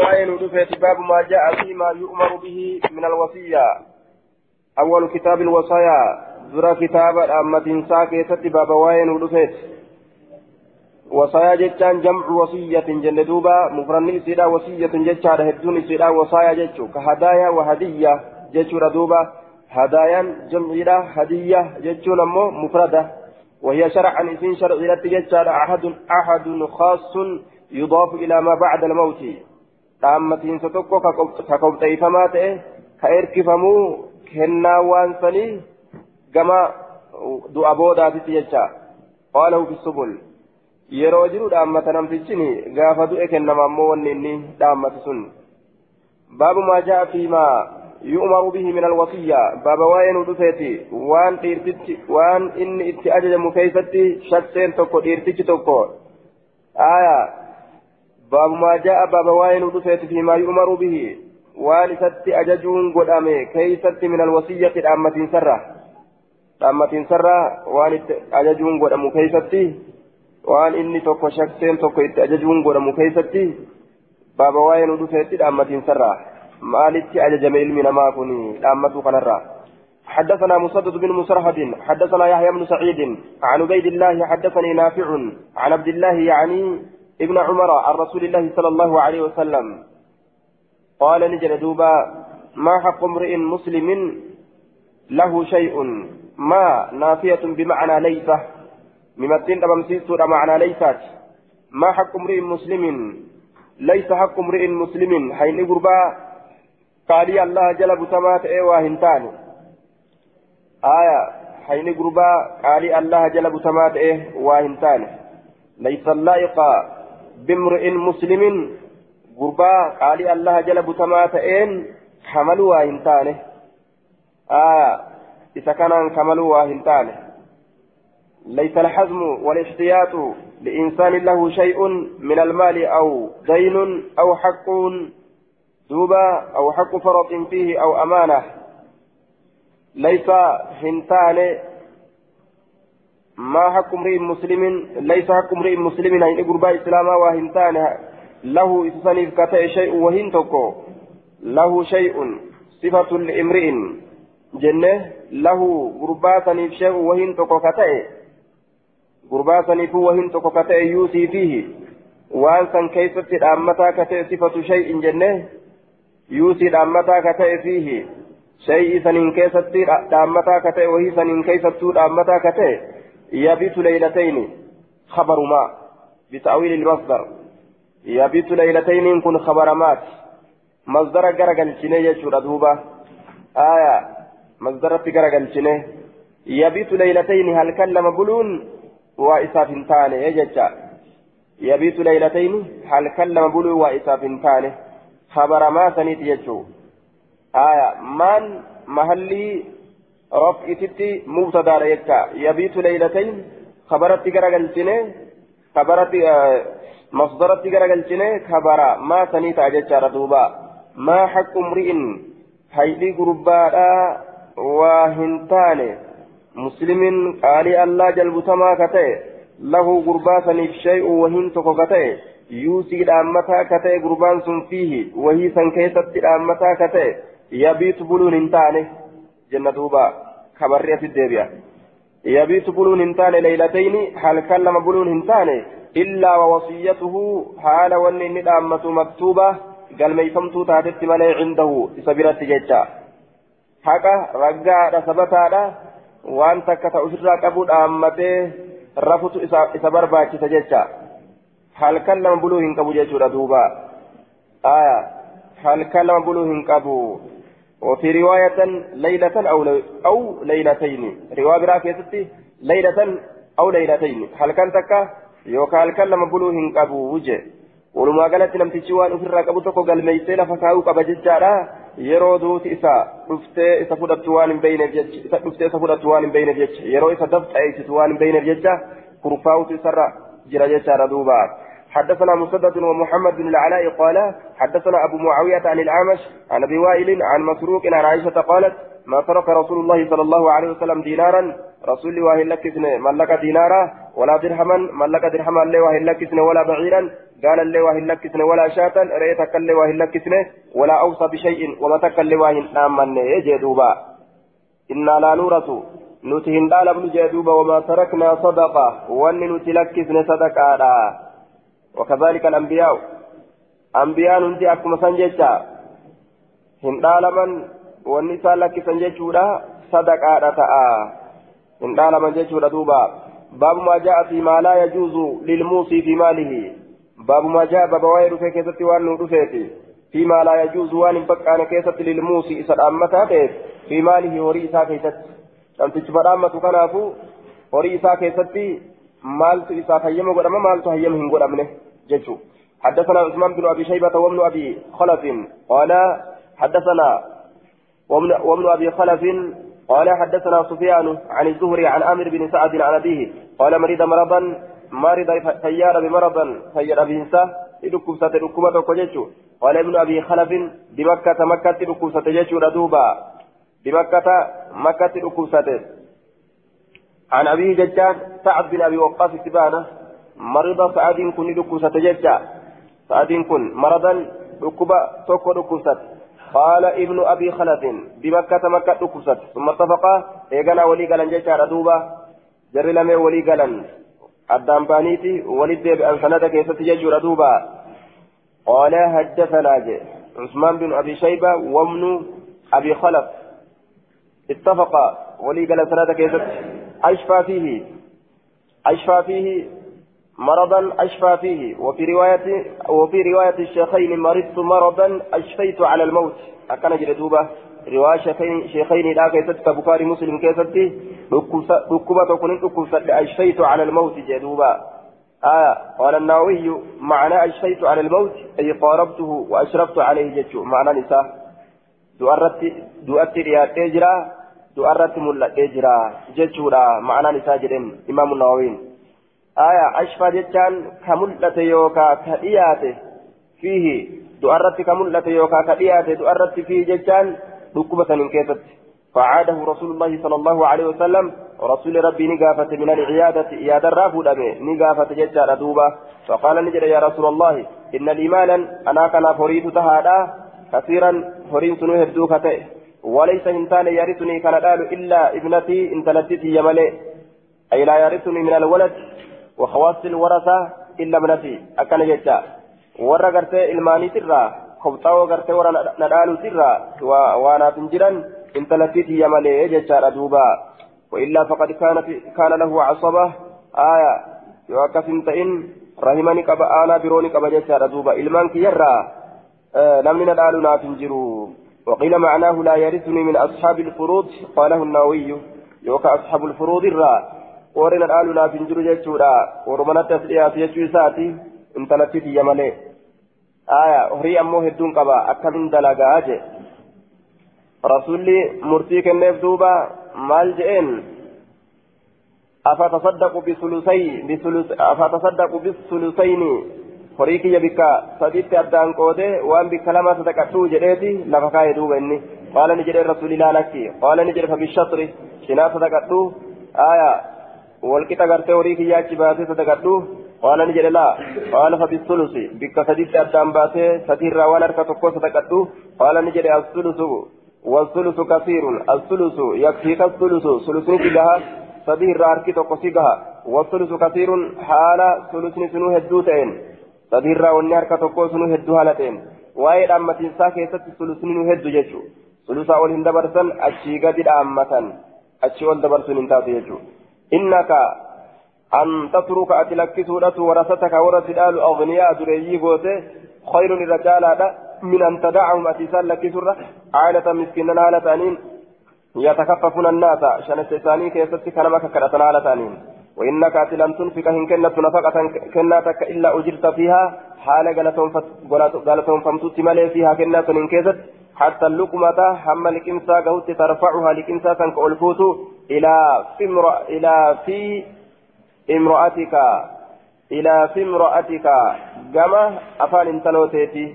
وين ودفت باب ما جاء فيما يؤمر به من الوصية. أول كتاب الوصايا. ذرا كتاب أمة ساكتة باب وين ودفت وصايا جتان جمع وصية جنة دوبا. مفرن سيدا وصية جتان هدون سيدا وصايا جتشو. كهدايا وهدية جتشو ردوبا هدايا جمع هدية جتشو نمو مفردة. وهي شرعا إذن شرع جتان أحد أحد خاص يضاف إلى ما بعد الموت. Dhaammatiin tokko ka qopheeffamaa ta'e ka erkifamuu kennaa waan sanii gama du'a boodaatitti jecha qaalahu fi subul yeroo jiru dhaammata namtichini gaafa du'e kennama ammoo wanni inni dhaammatu sun baabu maa jaa fi maa yu'maru bihi min alwasiyya baaba waa'ee nu dhufeeti waan dhiirtichi waan inni itti ajajamu keeysatti shakseen tokko dhiirtichi tokko aayaa باب ما جاء باب وين ودفت فيما يؤمر به. والست أججون قدامي كيست من الوصية الأمة سرة. الأمة سرة. وان أججون قدام كيست وان إني توكو شخصين توكو أججون قدام كيست باب وين ودفت الأمة سرة. مالت أججم علمنا ما كوني. الأمة قنرة. حدثنا مسدد بن مسرهد. حدثنا يحيى بن سعيد. عن عبيد الله حدثني نافع. عن عبد الله يعني ابن عمر عن رسول الله صلى الله عليه وسلم قال نجد دوبا ما حق امرئ مسلم له شيء ما نافية بمعنى ليس ممتين أبمسيس معنى ليست ما حق امرئ مسلم ليس حق امرئ مسلم. حين قربا قال الله جل بسمات ايوا هنتان. آية حين قربا قال الله جل بسمات إيه واهنتان ليس اللائق بامرئ مسلم غربا قال الله جل بتما تئن حملوا وهنتانه آه إذا كان كملوا وهنتانه ليس الحزم والاحتياط لإنسان له شيء من المال أو دين أو حق دوبا أو حق فرط فيه أو أمانة. ليس هنتان ما حق امرئ مسلم؟ ليس حق امرئ مسلم. ان غربا اسلاما وهنتان له اسسنيف كتئ شيء وهن تكو له شيء صفة لامرئ. جنة. له غربا سنيف شيء وهن تكو كتئ غربا سنيف وهن تكو كتئ يوسي فيه. وان سن كيست الأمتا كتئ صفة شيء جنة. يوسي الأمتا كتئ فيه. شيء سنين كيست الأمتا كتئ وهي سنين كيست الأمتا كتئ يبيت ليلتين خبر ما بتأويل المصدر. يبيت ليلتين كن خبر مات. مصدر غرغل شنو يجور دوبا. آية مصدر غرغل شنو يبيت ليلتين هل كلم بلون؟ وإساف تاني يجتا يبيت ليلتين هل كلم بلون؟ وإساف تاني خبر ما سنيت يجو آية من محلي رفعتي مبتدا يكا يبيت ليلتين خبرت غرغلتني خبرت مصدرت غرغلتني خبر ما سنيت اجچار دوبا ما حق امرئ هيدي غربادا واهنتان مسلم قال الله جل بتما كته له غربا سنيف شيء وهن تكو كته يوسي دامتا كته غربان سن فيه. وهي سن كيست دامتا كته يبيت بلون انتانه جنة دوبا خبرية الدبيا يبيت بلون هنتان ليلتين هل كلم بلون هنتان إلا ووصيته حال وني ندامة مكتوبة قال ميفمتو تاتت ملي عنده سبيرت جيتشا حقا رقا سبتا وان تكتا أسرى قبول أمته رفت إسا برباكي سجيتشا هل كلم بلوهن قبو جيتشو دوبا آية هل كلم بلوهن قبو وفي رواية ليلة أو أو ليلتين رواية براكيتي ليلة أو ليلتين هل كان تكا يوكا هل كان لما بلوهن أبو وجه ولما قالت لم تشوان أفر قبو تكو قال ميسينا فكاو قبا ججارا yeroo duuti isa dhuftee isa fudhattu waan hin beeyneef jecha isa dhuftee isa fudhattu waan hin beeyneef jecha yeroo isa dafxa'eessitu waan hin beeyneef jecha حدثنا مسدد ومحمد بن العلاء قال حدثنا أبو معاوية عن الأعمش عن أبي وائل عن مسروق عن عائشة قالت ما ترك رسول الله صلى الله عليه وسلم دينارا؟ رسول الله لك ملك دينارا ولا درهما؟ ملك درهما له وهي لك ولا بعيرا؟ قال اللي واهن لكسن ولا شاة رأيتك اللي واهن لكسن ولا أوصى بشيء وما تك اللي واهن آمن يجي دوبا إنا لا نورث نتهن دال ابن جدوبا وما تركنا صدقة وأن نتلكسن صدقة. وكذلك الأنبياء. أنبياء ننتي أكما سنجتا هن دالمن والنساء لكسن جيشودا صدقة تأى هن دالمن جيشودا دوبا. باب ما جاء في ما لا يجوز للموصي في ماله. باب ما جاء باب وير في كيست وان فيما لا يجوز وان بقى كيست للموصي إسد أمتا في ماله وريسا كيست namtichi badhaamatu kanaafu horii isaa keessatti maaltu isaaf hayyama godhama maaltu hayyama hin godhamne jechuu. حدثنا عثمان بن ابي شيبه وابن ابي خلف قال حدثنا وابن ابي خلف قال حدثنا سفيان عن الزهري عن عامر بن سعد عن ابيه قال مريض مرضا مرض سيار بمرضا سيار بهنسا لدكوسة دكومة كجيتشو قال ابن ابي خلف بمكة مكة دكوسة جيتشو ردوبا بمكة مكة أكوسته عن أبيه ججان سعد بن أبي وقاص سبانة مرض سعد كن أكوسة ججا سعد كن مرضا ركبة توكو أكوسة قال ابن أبي خلف بمكة مكة أكوسة ثم اتفقا إيغانا ولي قلن ججا ردوبا جري لمي ولي قلن أدام بانيتي ولد بأن سنة كيسة ججو ردوبا قال حدثنا عثمان بن أبي شيبة وابن أبي خلف. اتفق. ولي قال ثلاثة كيست أشفى فيه. أشفى فيه مرضا أشفى فيه. وفي رواية وفي رواية الشيخين مرضت مرضا أشفيت على الموت. أكن جلدوبة رواية شيخين شيخين لا كيست كبكاري مسلم كيست ركوبة تكون ركوبة أشفيت على الموت جلدوبة آه قال النووي معنى أشفيت على الموت أي قاربته وأشرفت عليه جتشو معنى نساء. du'atti dhiyaatee jira du'arratti mul'atee jira jechuudha ma'anaan isaa jedhen imaamu nawawiin aya ashfaa jechaan ka mul'ate yookaa ka dhiyaate fiihi du'arratti ka mul'ate yookaa ka dhiyaate du'arratti fiihi jechaan dhukkuba sanin keessatti فعاده رسول الله صلى الله عليه وسلم رسول ربي نقافة من العيادة عيادة رافو دمي نقافة ججار دوبة فقال نجد يا رسول الله إن الإيمان أنا كان فريد تهادا كثيرا فرين سنو هدو كتئ وليس إنسان يرثني كان إلا ابنتي إن تلتتي يملي أي لا يرثني من الولد وخواص الورثة إلا ابنتي. أكن جتا ورا إلماني ترى خبطاو غرتي ورا ندالو ترى وأنا تنجرا إن تلتتي يملي جتا دوبا وإلا فقد كانت كان له عصبة. آية. يوكف إن رحمني كبا أنا بروني كبا جتا ندالو نافنجرو وقيل معناه لا يرثني من أصحاب الفروض قاله النووي يوكا أصحاب الفروض الراء ورنا الآل لا فنجر جيتشورا ورمنا تسليات يجوي ساتي انتلتي في يمالي آية هري أمو هدون قبا أكدن دلقا أجي رسولي مرتيك النيف دوبا مال جئين أفتصدق بثلثي بثلث أفتصدق بالثلثين horii kiyya bikka sadiitti addaan qoodee waan bikka lama sadaqadhuu jedheeti lafa kaa'ee duuba inni qaala ni jedhee rasuuli ilaalakki qaala ni jedhe fabishatri cinaa sadaqadhuu aayaa walqixa gartee horii kiyya achi baasee sadaqadhuu qaala ni jedhe laa qaala fabisulusi bikka sadiitti addaan baasee sadiirraa waan harka tokko sadaqadhuu qaala ni jedhe assulusu والثلث كثير الثلث يكفيك الثلث ثلث نتجها سبيه الراركي تقصيقها والثلث كثير حال ثلث نسنو هدوتين tokko sunu hedduu haala ta'een waa'ee dhaammatiinsaa keessatti sulusni nu heddu jechuudha sulusaa ol hin dabarsan achii gadi dhaammatan achii ol dabarsuun hin taatu jechuudha innaka an tatruka ati lakkisuudhatu warasataka warra sidhaalu aghniyaa dureeyyii goote khayrun irra caalaadha min an tadacahum ati isaan lakkisurra caalatan miskiinan haala ta'aniin يتكففون الناس شان الشيطاني كيستي كلامك كرتنا على تانين وإنك لم تنفق إن كنت نفقة كناتك إلا أجرت فيها حال قالتهم فمتت ملي فيها كنات إن كيست. حتى اللقمة هم لكنسا قوت ترفعها لكنسا كنك ألفوت. إلى في امرأ إلى في امرأتك إلى في امرأتك. كما أفان انتلوتيتي.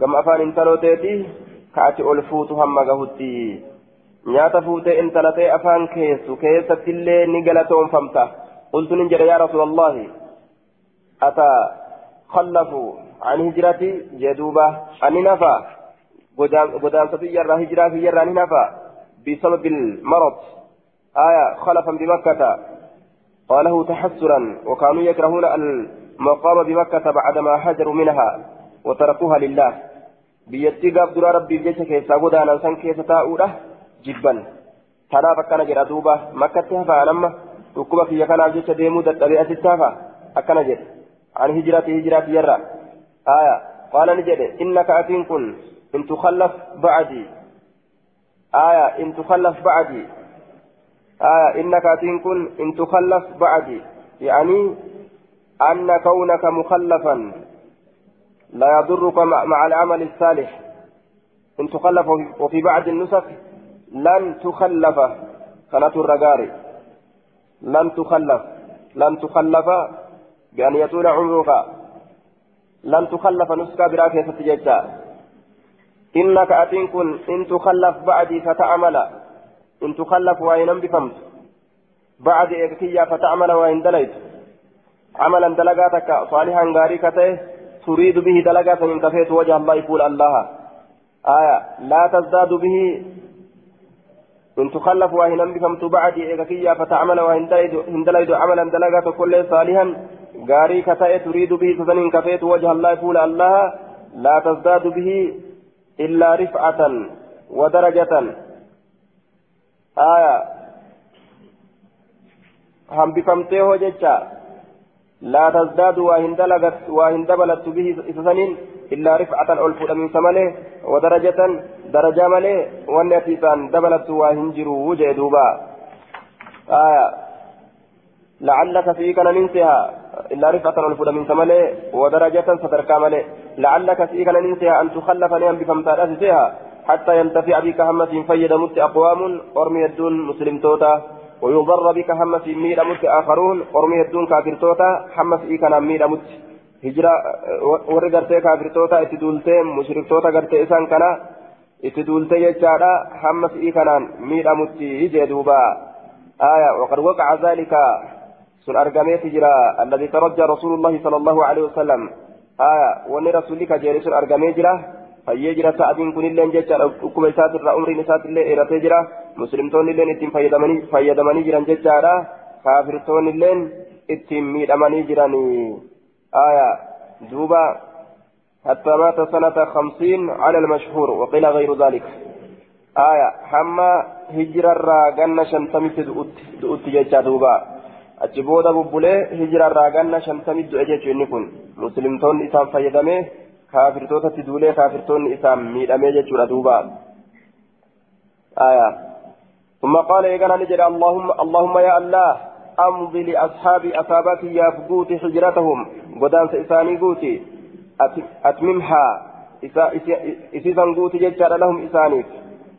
كما أفان انتلوتيتي. كأتي ألفوت هم قهوتي nyaata fuutee intalatee afaan keessu keessattillee ni galatoonfamta. Qultu nin jedhe yaa rasuulallahi ata خلفوا عن هجرتي جدوبة أني نفى قدام ستي يرى هجرة في يرى نفى بسبب المرض آية خلفا بمكة قاله تحسرا وكانوا يكرهون المقام بمكة بعدما هاجروا منها وتركوها لله بيتي درا ربي بجيش كيسا قدانا جبا تناف أكنا جرى دوبة مكة تهفى أنما ركوبة في يكنا بجيش ديمو دتبئة التافة أكنا جرى عن هجرة هجرة يرى آية قال نجد إنك أتين كن إن تخلف بعدي آية إن تخلف بعدي آية إنك أتين كن إن تخلف بعدي يعني أن كونك مخلفا لا يضرك مع العمل الصالح إن تخلف وفي بعض النسخ لن تخلف. كانت الرجاري لن تخلف. لن تخلف بأن يطول عمرك. لن تخلف نسكا براكة ستججا إنك أتين كن إن تخلف بعدي فتعمل إن تخلف وإن بفمت. بعد إكتيا فتعمل وإن دليت. عملا دلقاتك صالحا غاري تريد به دلقات إن كفيت وجه الله يقول الله. آية. لا تزداد به إن تخلف وإن بفمت بعد إكتيا فتعمل وإن دليت عملا دلقات كل صالحا. غاري كتئ تريد به سسن كفيت وجه الله يقول الله لا تزداد به إلا رفعة ودرجة. آية. هم بفمته وججا لا تزداد وإن دلغت وإن دبلت به سسن إلا رفعة ألف من سمله ودرجة درجة مله والنتيجة دبلت وإن جروا وجه دوبا. آية. لعلك فيك ننسها. إلا رفعة الفود من سمله ودرجة صدرك مله لعلك فيك ننسها أن تخلف نيم بفمتان أسسها حتى ينتفع بك همة فيد مت أقوام أرمي الدون مسلم توتا. ويضر بك همة ميل مت آخرون أرمي الدون كافر توتا همة إيكنا ميل مت. هجرة ورقرتي كافر توتا اتدولتي مشرك توتا قرتي إسان كنا اتدولتي يجارا همة إيكنا ميل مت يجي دوبا آية وقد وقع ذلك سن أرقميت جرا الذي ترجى رسول الله صلى الله عليه وسلم آية وني رسولك جيري سن أرقمي جرا fayyee jira sa'adiin kunillee jechaadha dhukkuba isaatirraa umriin isaatillee dheeratee jira muslimtoonnillee ittiin fayyadamanii jiran jechaadha kaafirtoonnillee ittiin miidhamanii jiranii aya duuba حتى مات سنة خمسين على المشهور وقيل غير ذلك آية حما هجر الراجن شنتمت دؤت جيتشا دوبا achi booda bubbulee hijirarraa ganna shantamii du'e jechuun inni kun muslimtoonni isaan fayyadamee kaafirtootatti duulee kaafirtoonni isaan miidhamee jechuudha duuba آية ثم قال إيقنا نجد اللهم اللهم يا الله أمضي لأصحاب أصابك يا فقوت حجرتهم قدام إساني قوتي أتممها إسيسا قوتي ججال لهم إسانيك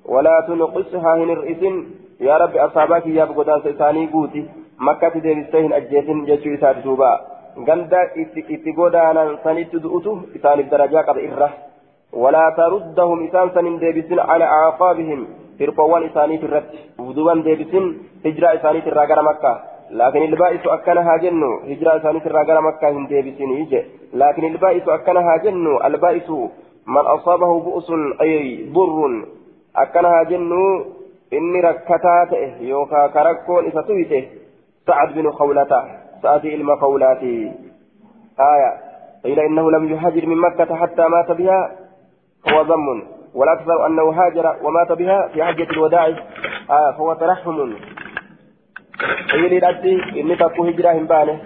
ولا تنقصها هن الرئيس يا رب أصابك يا قدام إساني قوتي makkatti deebistee hin ajjeesin jechuu isaati duuba ganda itti godaanan sanitti du'utu isaaniif darajaa qaba irra walaa taruddahum isaan san hin deebisin ala aaqaabihim hirqoowwan isaaniit irratti duuban deebisin hijiraa isaaniit irraa gara makkaa irraa gara makkaa hin deebisinii je laakin ilbaa'isu akkana haa jennu albaa'isu man asaabahu bu'usun ay burrun akkana haa jennu inni rakkataa ta'e yookaa karakkoon isa tuyte سعد بن خولة سعد إلما خولاتي آية قيل إنه لم يهاجر من مكة حتى مات بها هو ضم والأكثر أنه هاجر ومات بها في حجة الوداع آية فهو ترحم قيل لأتي إني تكو هجرة بانه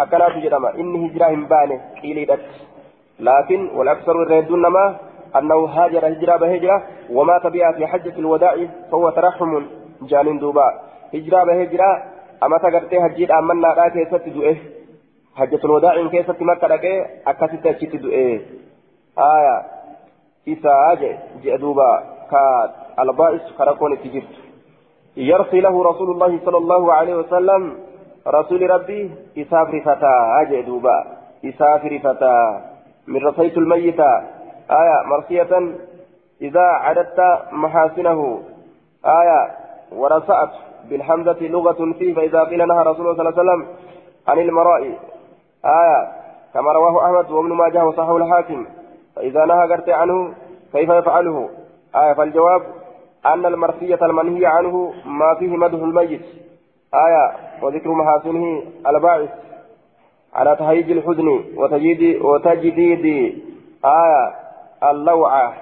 أكلات جرما إني هجرة بانه قيل لأتي لكن والأكثر الردون ما أنه هاجر هجرة بهجرة ومات بها في حجة الوداع فهو ترحم جانين دوبا هجرة بهجرة amata gartee hajjii dhaammannaadhaa keessatti du'e hajjatul wadaa'iin keessatti makka dhaqee akkasitti achitti du'e aya isaa jedhe duuba ka albaa'is karakkoon itti jirtu يرثي له رسول الله صلى الله عليه وسلم رسول ربي إسافر فتى أجد دوبا إسافر فتى من رصيت الميت آية مرسية إذا عددت محاسنه آية ورسأت بالحمزة لغة فيه فإذا قيل نهى رسول الله صلى الله عليه وسلم عن المراء آية كما رواه أحمد وابن ماجه وصححه الحاكم فإذا نهى قرت عنه كيف يفعله؟ آية فالجواب أن المرثية المنهي عنه ما فيه مدح الميت. آية وذكر محاسنه الباعث على تهيج الحزن وتجديد, وتجديد. آية اللوعة.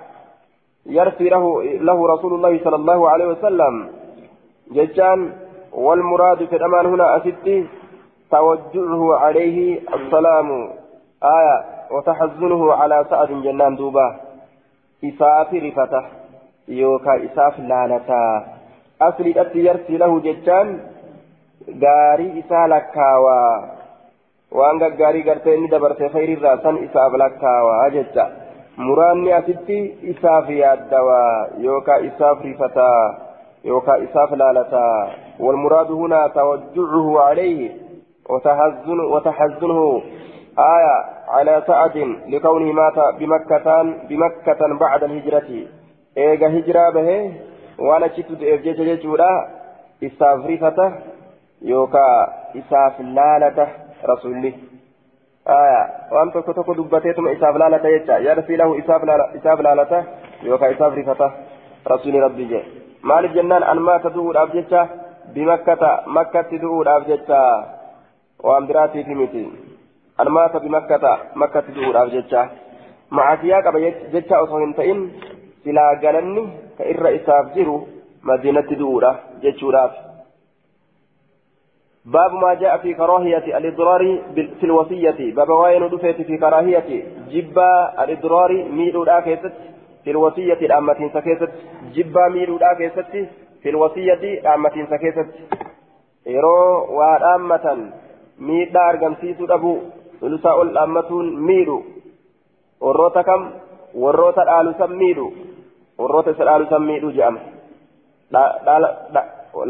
يرثي له, له رسول الله صلى الله عليه وسلم. ججان والمراد في الأمان هنا أستي توجعه عليه السلام. آية وتحزنه على سعد جنان دوبا. إساف رفته يوكا إساف لالتا أصلي أتي يرثي له gaarii isaa lakkaawaa waan gaggaarii gartee inni dabarse khayriirraa san isaaf lakkaawaa jecha muraanni asitti isaaf yaaddawaa yookaa isaaf rifataa yookaa isaaf laalataa هنا توجعه عليه وتحزن وتحزنه آية على سعد لكونه مات بمكة بمكة بعد الهجرة إيجا هجرة به وأنا شفت إفجيج جيجورا استغرفته yookaa isaaf laalata rasuulli waan tokko tokko dubbateetuma isaaf laalata jecha yarsii lahu isaaf laalata yookaa isaaf rifata rasuuli rabbii jee maaliif jennaan an maata du'uudhaaf jecha bimakkata makkatti du'uudhaaf jecha waan biraatiifi miti an maata bimakkata makkatti du'uudhaaf jecha macasiyaa qaba jecha osoo hin ta'in silaa galanni ka irra isaaf jiru madiinatti du'uudha jechuudhaaf باب ما جاء في كراهية الإضرار في الوصية باب وين دفت في كراهية جبا الإضرار ميلو كيست في الوصية الأمة سكيست جبا ميلو كيست في الوصية أمة سكيست yeroo waa dhaammatan miidhaa argamsiisuu dhabu sulusaa ol dhaammatuun miidhu warroota kam warroota dhaalu san miidhu warroota isa dhaalu san miidhu jedhama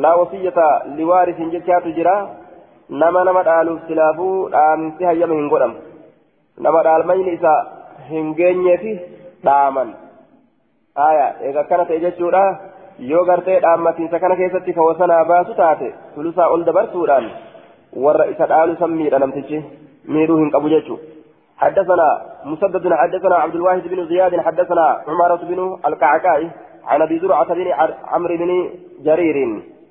laa wasiyyata liwaarisin jechaatu jira nama nama dhaaluuf silaafuu dhaamsi hayyama hin godhamu nama dhaalmayni isa hin geenyeefi dhaaman aya eega akkana ta'e jechuudha yoo gartee dhaammatiinsa kana keessatti ka wasanaa baasu taate sulusaa ol dabarsuudhaan warra isa dhaalu san miidha namtichi miidhuu hin qabu jechuudha حدثنا مسدد حدثنا عبد الواحد بن زياد حدثنا عمارة بن القعقاع عن أبي زرعة بن عمرو بن جرير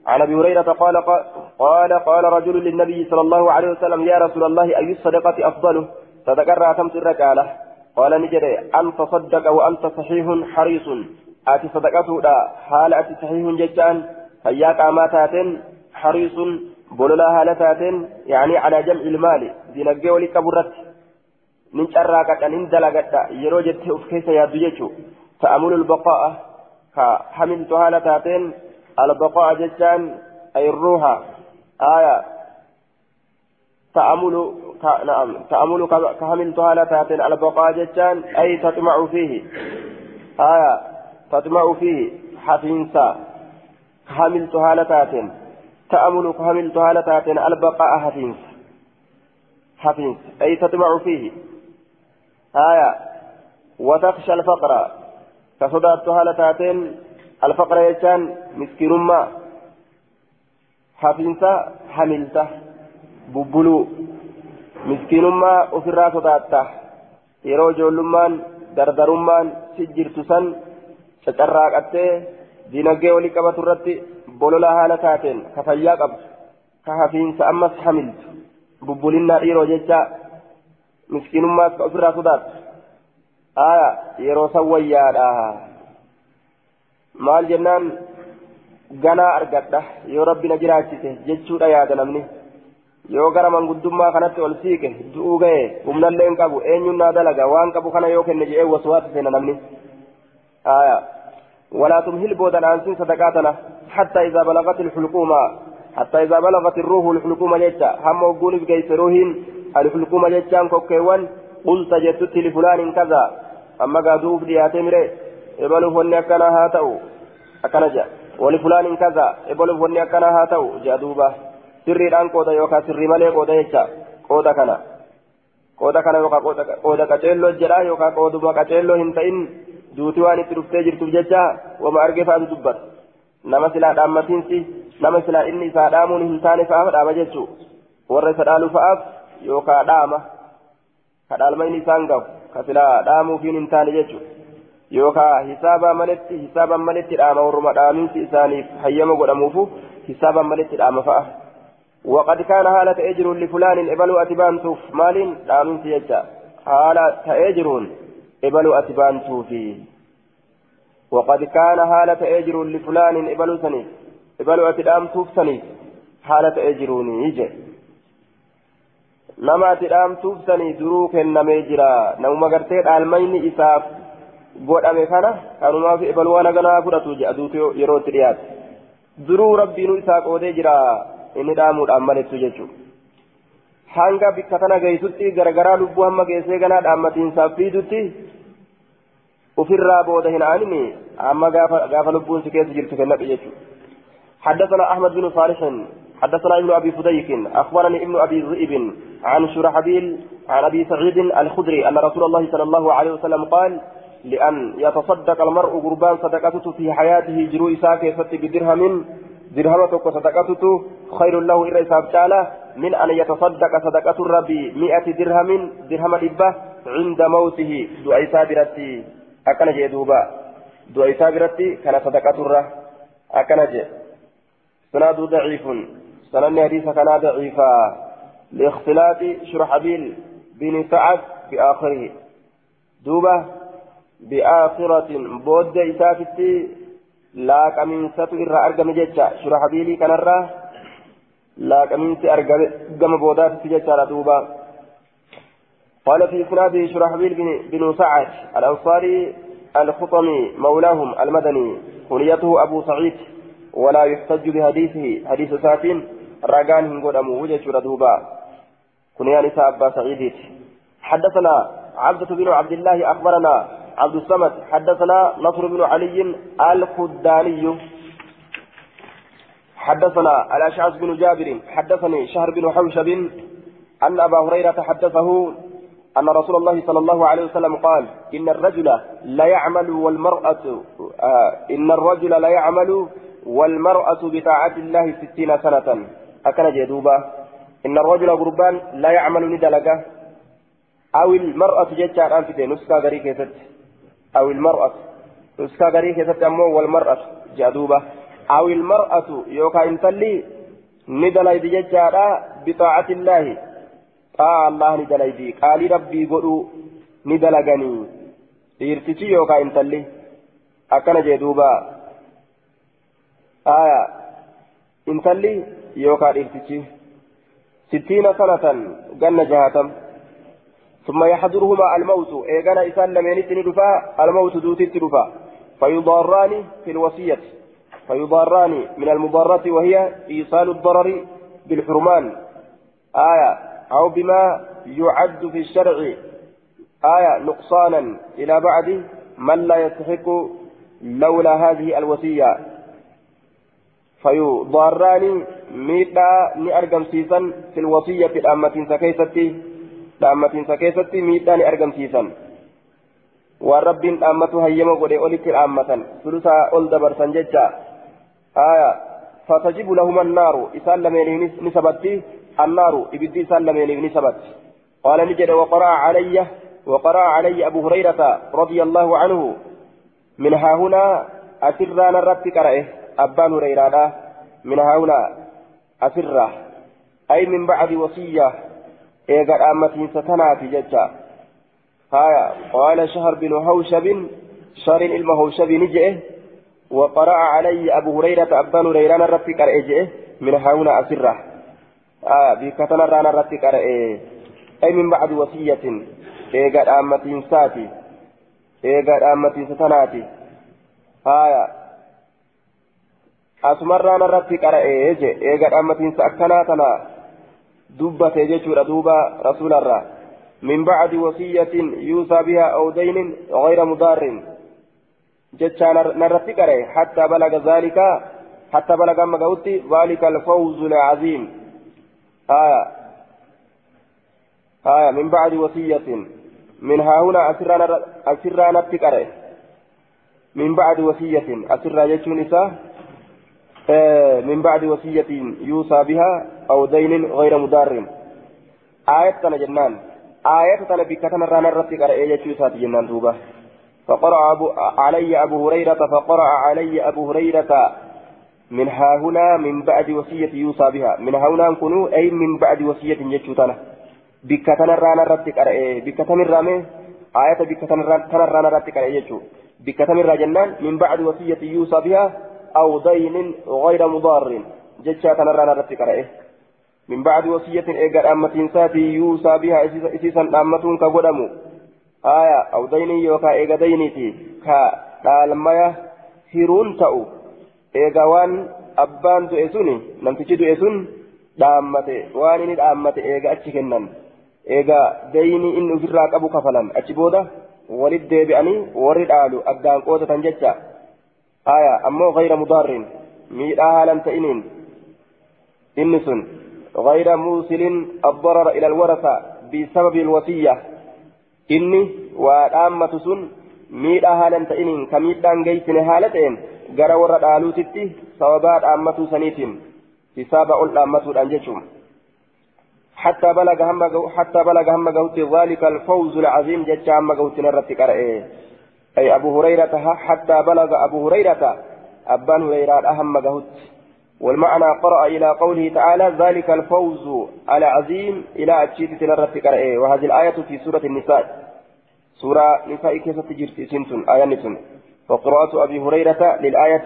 عن أبي هريرة قال قال قال رجل للنبي صلى الله عليه وسلم يا رسول الله أي الصدقة أفضل؟ صدق تمت الرجالة قال نجري ان تصدق وأنت صحيح حريص. أتي صدقته لا حال أتي صحيح ججان هياك اماتات حريص بولولا هالتات يعني على جمع المال. دينجي ولي كبرت. من شراكة أن دلقت يروجت افكيس يا دجيتو تأمل البقاء. كحملت هالتات البقاء جتان أي الروح. آية. تأمل نعم. تأمل كحملت هالتات البقاء جتان أي تطمع فيه. آية. تطمع فيه. حفينسا. حملت هالتات تأمل كحملت هالتات البقاء حفينس. حفينس. أي تطمع فيه. آية وتخشى الفقر كصدات هالتاتين الفقر يجان مسكين ما حفينسا حملته ببلو مسكين ما أفرا صداتا yeroo ijoollummaan dardarummaan si jirtu san cacarraaqattee dinagdee walii qabatu irratti bolola haala taateen ka fayyaa qabdu ka hafiinsa ammas hamiltu bubbulinnaa dhiiroo jecha miskiinummaas ka ofirraa sodaattu aya yeroo san wayyaadha maal jennaan ganaa argadha yoo rabbi na jiraachise jechuudha yaada namni yoo gara manguddummaa kanatti ol siiqe du'uu ga'e humnallee hin qabu eenyuun naa dalaga waan qabu kana yoo kenne jedhee waswaasa seena namni aya ولا تمهل بودا أنسين صدقاتنا حتى إذا بلغت الحلقومة حتى إذا بلغت الروح الحلقومة جتا هم وقول بكيس روحين الحلقومة جتا كوكيوان قلت جتت لفلان كذا أما قادوه في هاتمري إبلو فني أكنا هاتو أكنا جا ولفلان كذا إبلو فني أكنا هاتو جادوبا sirriidhaan qooda yookaan sirrii malee qooda jecha qooda kana qooda kana yookaan qooda qaceelloo jedha yookaan qooduma qaceelloo hin ta'in duuti waan itti dhuftee jirtuuf jecha wama argee fa'aatu dubbata nama silaa dhaammatiinsi nama silaa inni isaa dhaamuun hin taane fa'aaf dhaama jechuu warra isa dhaalu fa'aaf yookaan dhaama kadhaalmayni isaan gahu ka silaa dhaamuufiin hin taane jechuudha yookaan hisaabaa maletti hisaabaan maletti dhaama warruma dhaaminsi isaaniif hayyama godhamuufu hisaabaan maletti dhaama fa'a. وقد كان هالة أجر لفلان إبلو أتبان توف مال دامن سيجا هالة أجر إبلو أتبان توفي وقد كان هالة أجر لفلان إبلو سني إبلو أتبان توف سني هالة أجروني يجي nama ati dhaamtuufsanii duruu kennamee jira namuma gartee dhaalmayni isaaf godhame kana kanumaaf ebaluwaa naganaa fudhatu jedhaduutu yeroo itti dhiyaate duruu rabbiinu isaa qoodee jira inni dhaamuudhaan malettu jechuudha. hanga bikka tana geessutti garagaraa lubbuu hamma geessee ganaa dhaammatiinsaaf fiidutti ofirraa booda hin aanini amma gaafa lubbuun si keessa jirtu kennadhu jechuudha. حدثنا أحمد بن صالح حدثنا ابن ابي فديك اخبرني ابن ابي ذئب عن شرحبيل عن أبي سعيد الخدري أن رسول الله صلى الله عليه وسلم قال لأن يتصدق المرء قربان صدقته في حياته جرو اساك فتي بدرهم درهمتك صدقته خير له إلا إساب من أن يتصدق صدقة الربي مئة درهم درهم إبه عند موته دعاء سابرتي أكن جدوبا دعاء سابرتي كان صدقة الره أكن جد سناد ضعيف سنن حديث كان ضعيفا لاختلاط شرحبيل بن سعد بآخره دوبة بآخرة بود إسافتي لا كمنسة إرى أرقم جيتشا شرحبيلي كان الراه لا كمنسة أرقم بودات جيتشا دوبة. قال في إسناده شرحبيل بن, بن سعد الأنصاري الخطمي مولاهم المدني كنيته أبو سعيد ولا يحتج بحديثه. حديث ساتين رقان هنقول أمو وجه ردوبا كنيا نساء أبا سعيد حدثنا عبدة بن عبد الله أخبرنا عبد الصمد حدثنا نصر بن علي الخداني حدثنا الأشعث بن جابر حدثني شهر بن حوشب أن أبا هريرة حدثه أن رسول الله صلى الله عليه وسلم قال إن الرجل لا يعمل والمرأة آه إن الرجل لا يعمل والمرأة بطاعة الله ستين سنة أكن جدوبا إن الرجل قربان لا يعمل ندلقة أو المرأة جتشار أنفته نسكا غري كيست أو المرأة. نسكا غري كيست أمو والمرأة جدوبا أو المرأة يوكا إنتلي ندلقة جتشار بطاعة الله. طاعة الله ندلقة قال ربي قلوا ندلقني dhiirtichi yookaan intalli akkana jee duuba آية intalli yookaan dhiirtichi ستين سنة جنة جهاتم ثم يحضرهما الموت. إيقنا إسان لم ينتني دفاع الموت دوتي دفاع فيضاران في الوصية. فيضاران من المضارة وهي إيصال الضرر بالحرمان. آية. أو بما يعد في الشرع. آية. نقصانا إلى بعد من لا يستحق لولا هذه الوصية. فيضاران ميتا ني ارغم سيسن في الوصيه الامه سكيستي الامه سكيستي ميتا ني ارغم سيسن والرب الامه هيما غدي اولت الامه ثلثا اول دبر سنججا آية فتجب لهما النار إسال لمن نسبتي النار إبدي إسال لمن نسبت قال نجد وقرأ علي وقرأ علي أبو هريرة رضي الله عنه من ها هنا أسران الرب كرأه أبان هريرة من هؤلاء أسرة أي من بعد وصية إيقا أمتين ستناتي ججا هايا قال شهر بن هوشب شهر علم هوشب نجئه وقرأ علي أبو هريرة أبان هريرة الرب كرأه من هؤلاء أسرة آه بكتنا رانا الرب كرأه أي من بعد وصية إيقا أمتين ساتي إيقا أمتين ستناتي. هايا asumarraan irratti qara'ee je eega dhammatiinsa akkanaa tana dubbate jechuudha duuba rasuularraa min bacdi wasiyyatin yuusaa bihaa aw daynin gayra mudaarin jechaa narratti qara'e hattaa balaga zaalika hattaa balaga amma ga'utti zaalika alfawzu alcaziim aya aya min bacdi wasiyyatin haahuna asirraa natti qara'e min bacdi wasiyyatin asirraa jechuun isaa من بعد وصية يوصى بها أو دين غير مدار. آية كان جنان. آية تنا بكتنا رانا رتي قرأ يجو سات جنان دوبا. فقرأ أبو علي أبو هريرة فقرأ علي أبو هريرة من ها هنا من بعد وصية يوصى بها. من ها هنا كنوا أي من بعد وصية يجو تنا. بكتنا رانا رتي قرأ بكتنا رامي؟ آية بكتنا رانا رتي قرأ يجو بكتنا جنان. من بعد وصية يوصى بها أو دين غير مضار جتشا تنرانا رتي قرأ من بعد وصية إيجار أمة ساتي يوصى بها إسيسا أمة كقدمو آية أو ديني يوكا إيجا دينيتي كالمية هيرون تأو إيجا وان أبان دؤسوني نمتشي دؤسون dhaammate waan inni dhaammate eega achi kennan eega dayni inni ofirraa qabu kafalan achi booda walit deebi'anii warri dhaalu addaan qootatan jecha ammoo gayra mudaarrin miidhaa haalan ta'iniin inni sun غير موصل الضرر إلى الورثة بسبب الوصية sun miidhaa haalan ta'iniin ka miidhaan geessine haala ta'een gara warra dhaaluutitti sababaa dhaammatuu saniitiin hisaaba ol dhaammatuudhaan jechuun حتى بلغ هم حتى بلغ هم قوت ذلك الفوز العظيم جج هم قوت نرت قرأ أي أبو هريرة حتى بلغ أبو هريرة أبان هريرة أهم قوت والمعنى قرأ إلى قوله تعالى ذلك الفوز العظيم إلى أتشيت نرت قرأ وهذه الآية في سورة النساء. سورة نساء كيف تجرت سنتون آية نتون. وقراءة أبي هريرة للآية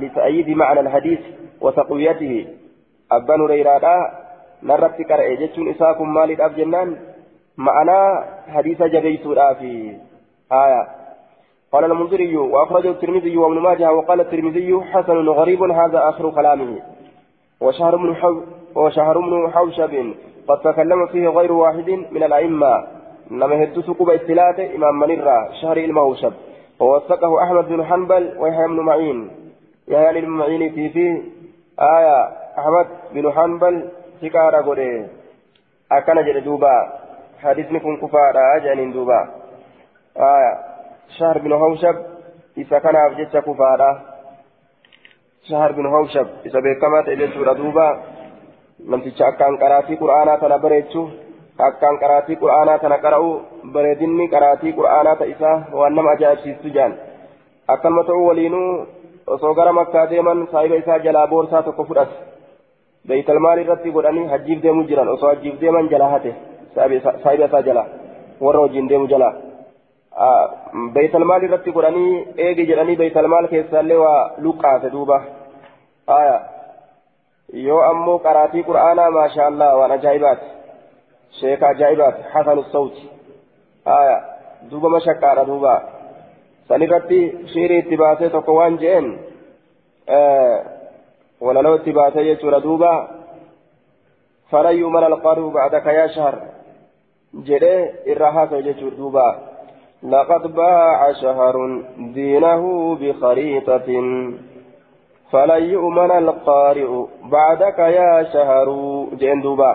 لتأييد معنى الحديث وتقويته. أبان هريرة narratti qara'e jechuun isaa kun maaliidhaaf jennaan ma'anaa hadiisa jabeessuudhaafi آية. قال المنذري وأخرجه الترمذي وابن ماجه وقال الترمذي حسن غريب هذا آخر كلامه. وشهر حو وشهر من حوشب قد تكلم فيه غير واحد من الأئمة. يهدس كوبا استلات إمام منرة شهر الموشب ووثقه أحمد بن حنبل ويحيى بن معين. يحيى بن معين في فيه آية. أحمد بن حنبل sikaara godhe akkana jedhe duuba hadisni kun kufaadha jedhaniin shahar bin hawshab isa kanaaf jecha kufaadha shahar bin hawshab isa beekamaa ta'e jechuudha duuba namticha akkaan qaraatii qur'aanaa tana bareechu akkaan qaraatii qur'aanaa tana qara'u bareedinni qaraatii qur'aanaa ta isaa waan nama ajaa'ibsiistu jaan akkanuma ta'uu waliinuu osoo gara makkaa deeman saahiba isaa jalaa boorsaa tokko fudhate beeytalmaal irratti godhanii hajjiif deemuu jiran osoo hajjiif deeman jalaa hate saahiba isaa jala warra wajjin deemu jala beeytalmaal irratti godhanii eegi jedhanii beeytalmaal keessaallee waa luqqaase duuba yoo ammoo qaraatii qur'aanaa maasha allah waan ajaa'ibaati sheeka ajaa'ibaati hasanu sawti duuba mashaqqaadha duuba san irratti shiirii itti baasee tokko waan je'een ولو اتباعتي يجور دوبا فلا يؤمن القارئ بعدك يا شهر جري الرهاك يجور دوبا لقد باع شهر دينه بخريطة. فلا يؤمن القارئ بعدك يا شهر جين دوبا.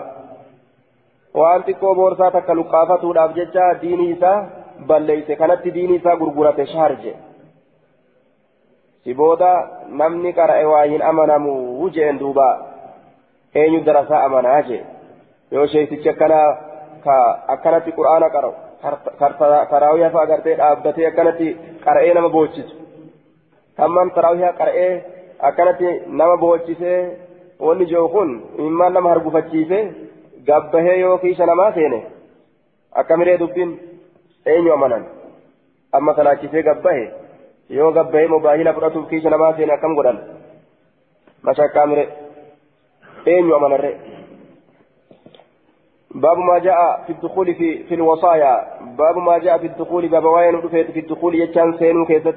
وأنت كوبور ساتك لقافة الأبججة ديني سا بل ليس كانت ديني سا غرغرة شهر hin amanamu jeen duuba eenyu darasaa amanaa jee yoo sheetichi akkana ka akkanatti qur'aana qara'u taraawiyaa fa'aa gartee dhaabbatee akkanatti qara'ee nama boochisu hamman taraawiyaa qara'ee akkanatti nama boochisee wanni jiru kun imimmaan nama hargufachiisee gabbahee yoo kiisha namaa seene akkamiree dubbiin eenyu amanan amma salaachisee gabbahe yoo gabbahee mobaayila fudhatuuf kiisha namaa seene akkam godhan mashakkaa mire eenyu amanarre باب ما جاء في الدخول في في الوصايا. باب ما جاء في الدخول باب في الدخول يجان سينو كيست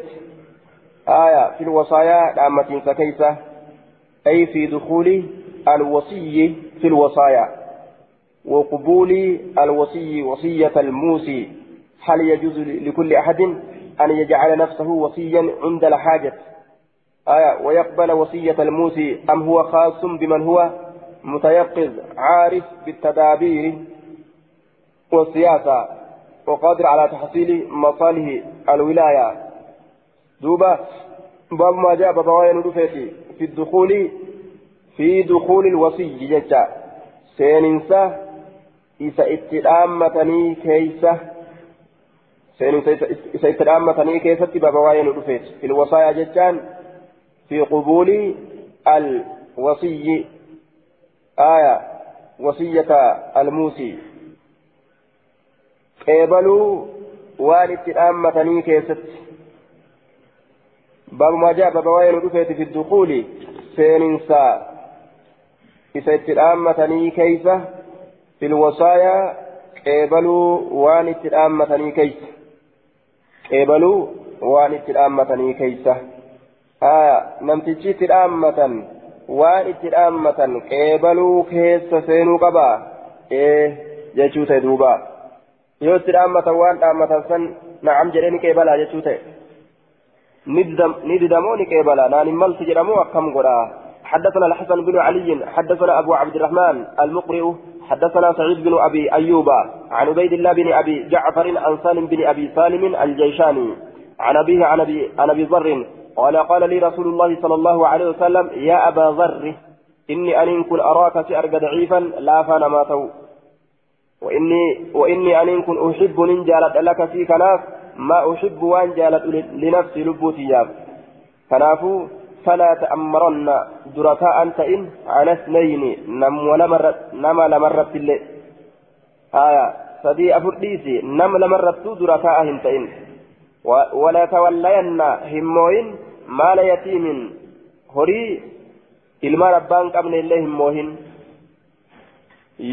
آية في الوصايا دامتين سكيسة. أي في دخول الوصي في الوصايا. وقبول الوصي وصية الموسي. هل يجوز لكل أحد أن يجعل نفسه وصيا عند الحاجة؟ آية ويقبل وصية الموسي أم هو خاص بمن هو؟ متيقظ عارف بالتدابير والسياسة وقادر على تحصيل مصالح الولاية. دوبا باب ما جاء بابوين في الدخول في دخول الوصي جتا سيننسى isa itti dhaammatanii keeysa seeninsa isa itti dhaammatanii keessatti baba waa'ee nu dhufeet fil wasaayaa jechaan fi qubuuli al wasiyyi aaya wasiyyata almuusii qeebaluu waan itti dhaammatanii keessatti babumaa jaa baba waa'ee nu dhufeeti fi duquuli seeninsa isa itti dhaammatanii keeysa fil wasaayaa qeebaluu waan itti waan itti dhaammatan qeebaluu keessa seenuu qabaa ee jechuu ta'e duuba yoo itti dhaammatan waan dhaammatan san na'am jedhee ni qeebalaa jechuu ta'e ni didamoo ni qeebalaa naan hin malti jedhamoo akkam godhaa حدثنا الحسن بن علي حدثنا أبو عبد الرحمن المقرئ حدثنا سعيد بن أبي أيوب عن عبيد الله بن أبي جعفر عن سالم بن أبي سالم الجيشاني عن أبيه عن أبي عن أبي ذر قال قال لي رسول الله صلى الله عليه وسلم يا أبا ذر إني أن كن أراك سأرق ضعيفا لا فانا ما تو وإني وإني أن كن أحب إن جالت لك في كناف ما أحب وأن جالت لنفسي لبوتي كنافو فلا تأمرن دركاء أنت إن على اثنين نم ولمرت نم لمرت اللي. آية سدي أفرديسي نم لمرت دركاء أنت إن. ولا تولين هموين مال يتيم هري illee hin moohin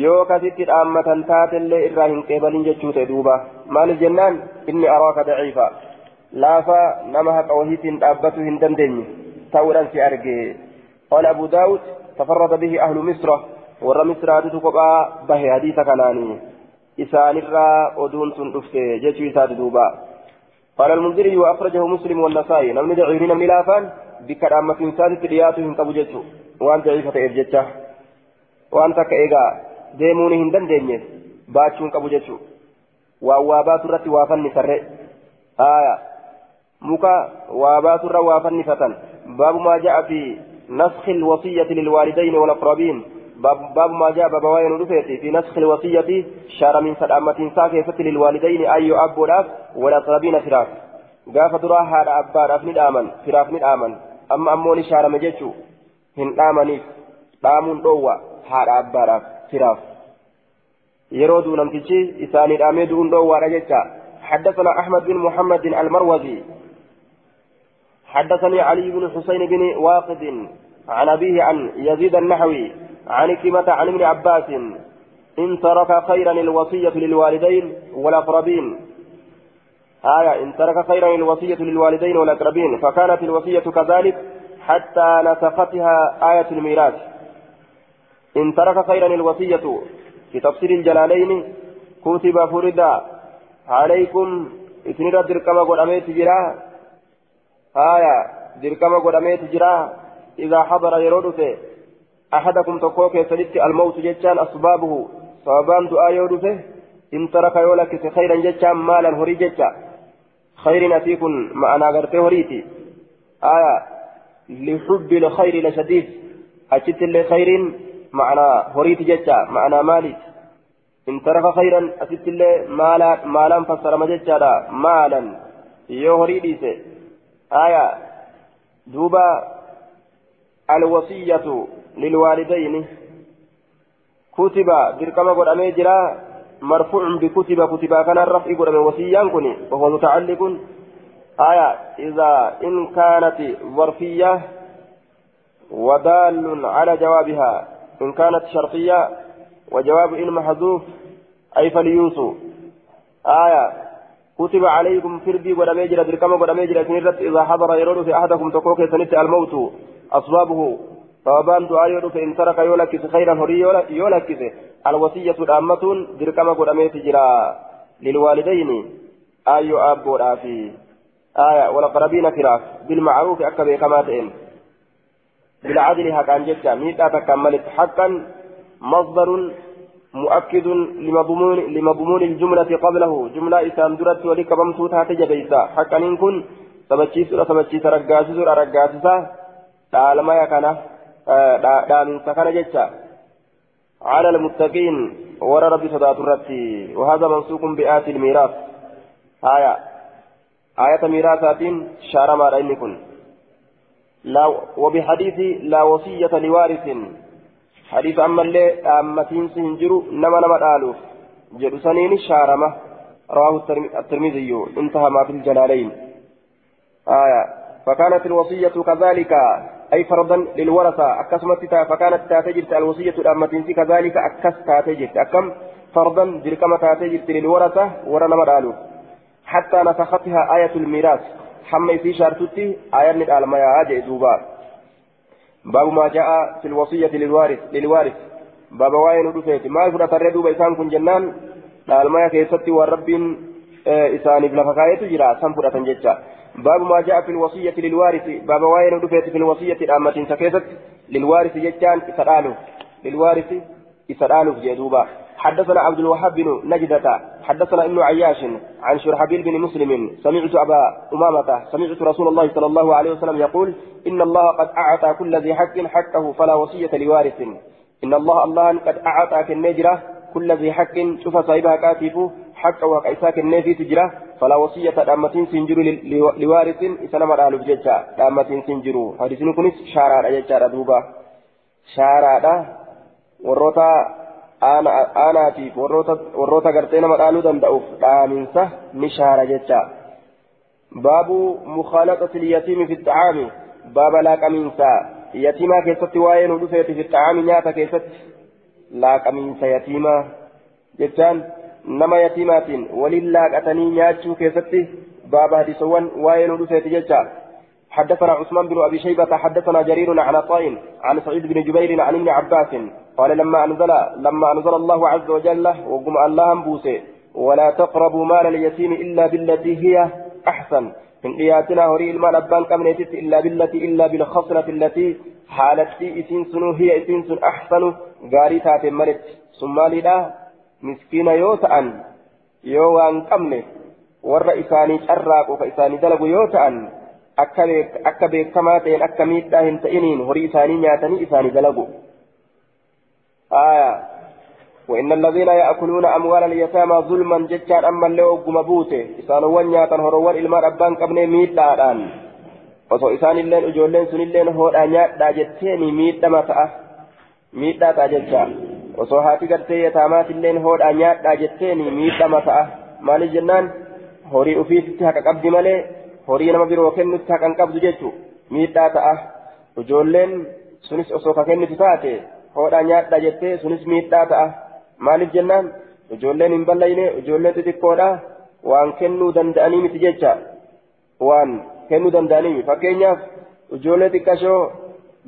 yoo kasitti dhaammatan taatellee irraa hin qeebalin jechuu ta'e duuba maaliif jennaan inni araaka daciifa laafa nama haqa wahiitiin dhaabbatu hin dandeenye تاوران في أرجي قال أبو داود تفرد به أهل مصر ور مصر تتقبى به حديث كناني إسان الرا أدون سنتفت جيش إساد دوبا قال المنذري وأخرجه مسلم والنسائي نمن دعيرين من الآفان بكرامة إنسان ترياتهم قبجته وأن ضعيفة إرجته وأن baachuun qabu jechuudha waa waa baatu irratti waa fannisarre haaya muka waa baatu irra waa fannifatan باب ما جاء في نسخ الوصية للوالدين والأقربين. باب, ما جاء باب وين رفيتي في نسخ الوصية شار من سلامة ساكفة للوالدين أي أب ولاف والأقربين فراف قاف دراها أبا راف ندامن فراف ندامن أما أموني شار مجيشو هن آمنيف دامون دوا هذا أبا راف فراف يرودو نمتشي إساني الأميد دوا رجتا حدثنا أحمد بن محمد المروزي حدثني علي بن حسين بن واقد عن أبيه عن يزيد النحوي عن كلمة عن ابن عباس إن ترك خيرا الوصية للوالدين والأقربين. آية إن ترك خيرا الوصية للوالدين والأقربين فكانت الوصية كذلك حتى نسختها آية الميراث. إن ترك خيرا الوصية في تفسير الجلالين كتب فردا عليكم إثنين دركما قد أميت جراه. آية دركما قداميت جرا إذا حضر يرود أحدكم تقوك يسلت الموت جتان أسبابه سببان دعاء يرود إن ترك يولك خيرا جتان مالا هري جتا خير أتيكن معنا غرتي هريتي آية لحب الخير لشديد. أجت لخير معنا هريتي جتا معنا مالي. إن ترك خيرا أتت مالا مالا فسر مجتا مالا. يو هريتي آية دوبا الوصية. للوالدين. كتب دركما قد أميجرا مرفوع بكتب كتب كان الرفع قد وصيان كني وهو متعلق. آية إذا إن كانت ظرفية ودال على جوابها. إن كانت شرطية وجواب إن محذوف أي فليوسو آية كتب عليكم فردي ودمي جرى دركما ودمي جرى سنرت إذا حضر يرون في أحدكم تقوك سنت الموت طوبان دعاء يرون فإن ترك يولكس خيرا هري يولكس الوصية الأمة دركما ودمي جرى للوالدين أي أب ورافي آية والأقربين فراف بالمعروف أكبر كما تئن بالعدل حقا جدا ميتا تكملت حقا مصدر مؤكد لمضمون لمضمون الجملة قبله جملة إسام درت ولك بمسوتها تجبيسا حقا إن كن سبتشيس سبتشيس رقاسس رقاسسا دالما يكنا دامن سكن جتشا على المتقين ورى ربي صدات الرتي. وهذا منسوق بآت الميراث. آية. آية ميراثات شارما رأينكم لا وبحديث لا وصية لوارث. حديث أما اللي أمتين سنجروا نما نما الآلوف جدو سنين شارمة رواه الترمذي. انتهى ما في الجلالين. آية. فكانت الوصية كذلك. أي فرضا للورثة أكسمت فكانت تاتجرت الوصية الأمتين كذلك أكس تاتجرت أكم فرضا دركما تاتجرت للورثة ورنا مرالو حتى نسختها آية الميراث. حمي في شارتتي آية من المياه أجئ باب ما جاء في الوصية للوارث للوارث. باب واين رفيت ما فرت الردو بيسان كن جنان. المياه كيستي والرب إساني بلا فكاية جرا سنفرة ججا باب ما جاء في الوصية للوارث باب واين رفيت في الوصية الأمة سكيست للوارث ججان إسرالو للوارث إسرالو جدوبا حدثنا عبد الوهاب بن نجدة حدثنا ابن عياش عن شرحبيل بن مسلم سمعت أبا أمامة سمعت رسول الله صلى الله عليه وسلم يقول إن الله قد أعطى كل ذي حق حقه فلا وصية لوارث إن الله الله قد أعطى كالنجرة كل ذي حق شوف صاحبها كاتب حقه وكيسا كالنفي تجرة فلا وصية دامة سنجر لوارث إسلام الآلف ججا دامة سنجر حديث كنس شارع ججا دوبا شارع warroota aanaatiif warroota gartee nama dhaaluu danda'uuf dhaaminsa ni shaara jecha baabu mukhaalaxati ilyatiimi fi xacaami baaba laaqamiinsa yatiimaa keessatti waa'ee nu dhufeeti fi xacaami nyaata keessatti laaqamiinsa yatiimaa jechaan nama yatiimaatiin waliin laaqatanii nyaachuu keessatti baaba hadisowwan waa'ee nu dhufeeti حدثنا عثمان بن أبي شيبة حدثنا جرير عن طائن عن سعيد بن جبير عن ابن عباس. قال لما أنزل لما أنزل الله عز وجل وقم الله بوسي ولا تقربوا مال اليتيم إلا بالتي هي أحسن. من قياتنا هري المال أبان كمنيتت إلا بالتي إلا بالخصلة التي حالتي إسين سنو هي إسين سن أحسن غاري تاتي ملت. ثم لدا مسكين يوتان يو ان كمنه ور اساني شراق وكاساني دلغ يوتان akka beekamaa ta'een akka miidhaa hin ta'iniin horii isaanii nyaatanii isaanii dalagu وإن الذين يأكلون أموال اليتامى ظلما جتان أما اللي أقوم بوته إسانوا ونياتا هروان إلمان أبان قبني ميدان osoo isaan illeen ijoolleen sun illeen hoodhaa nyaadhaa jetteeni miidhama ta'a miidhaa ta'a jecha osoo haati gartee yataamaat illeen hoodhaa nyaadhaa jetteeni miidhama ta'a maaliif jennaan horii ufiitti haqa qabdi malee horii nama biroo kennutti haqan qabdu jechu miidhaa ta'a ijoolleen sunis osoo ka kennitu taate hoodhaa nyaadhaa jettee sunis miidhaa ta'a maaliif jennaan ijoolleen hin ballayne ijoolleen xixiqqoodha waan kennuu danda'anii miti jecha waan kennuu danda'anii fakkeenyaaf ijoollee xiqqashoo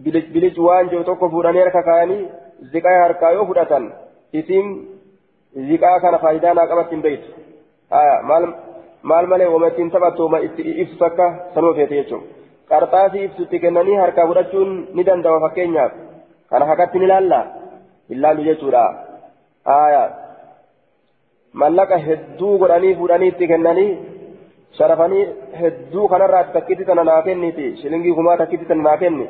bilic waan jiru tokko fuudhanii harka kaayanii ziqaa harkaa yoo fudhatan isiin ziqaa kana faayidaa naa qabatti hin beektu maal malee taphattu wama itti ibsu takka sanuma feete jechuun qarxaasii ibsutti kennanii harkaa fudhachuun ni danda'ama fakkeenyaaf kana hakatti ni laalla hin laallu jechuudha mallaqa hedduu godhanii fuudhanii itti kennanii sharafanii hedduu kanarraa takkitti tana naa kenniti shilingii kumaa takkitti tana naa kenni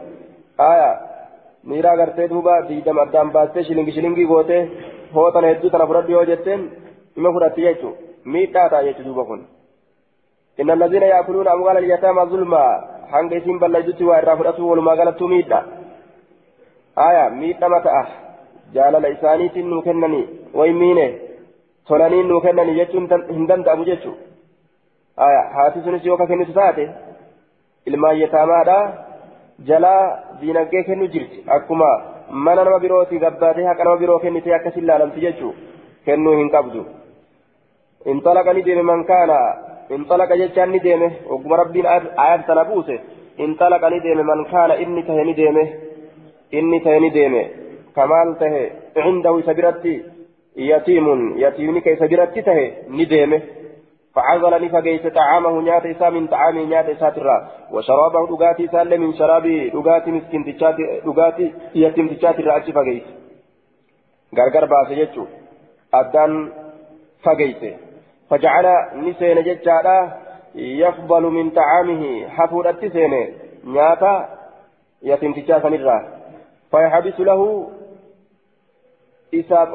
miiraa gartee duuba diidama addaan baastee shilingii shilingii gootee hoo tana hedduu tana fudhadhu yoo jetteen ima fudhatti jechuudha. Miidhaa ta'a jechuudha duuba kun. إن الذين يأكلون أموال اليتامى ظلما حنق اسم بلجت وإرافته ولما قالت ميدا آية ميدا متى جال لإساني تنو كنني ويمينه تولاني نو كنني جتون هندن أبو جتو آية هاتي سنس يوكا كنو تساتي إلما يتامى جلا دينagee kennu jirti akkuma mana nama birooti gabbaatee haqa nama biroo kennitee akkasin laalamti jechuu kennuu hin qabdu intalaqani deeme man kaana انطلق جتان نديمه وقم ربين آيات تنبوسه انطلق نديمه من كان إني تهي نديمه إني تهي نديمه كمال تهي عنده سبرتي يتيم يتيمني كي سبرتي تهي نديمه فعزل نفقيس طعامه نيات إسا من طعامه نيات إسا ترى. وشرابه دقاتي سال من شرابه دقاتي مسكين تشاتي دقاتي يتيم تشاتي رأتي فقيس. غرغر باسي جتشو. أدان فقيسه. فجعل نسين ججالا يقبل من طعامه. حفور التسين نياتا يتم تجاسا نرى فيحبس له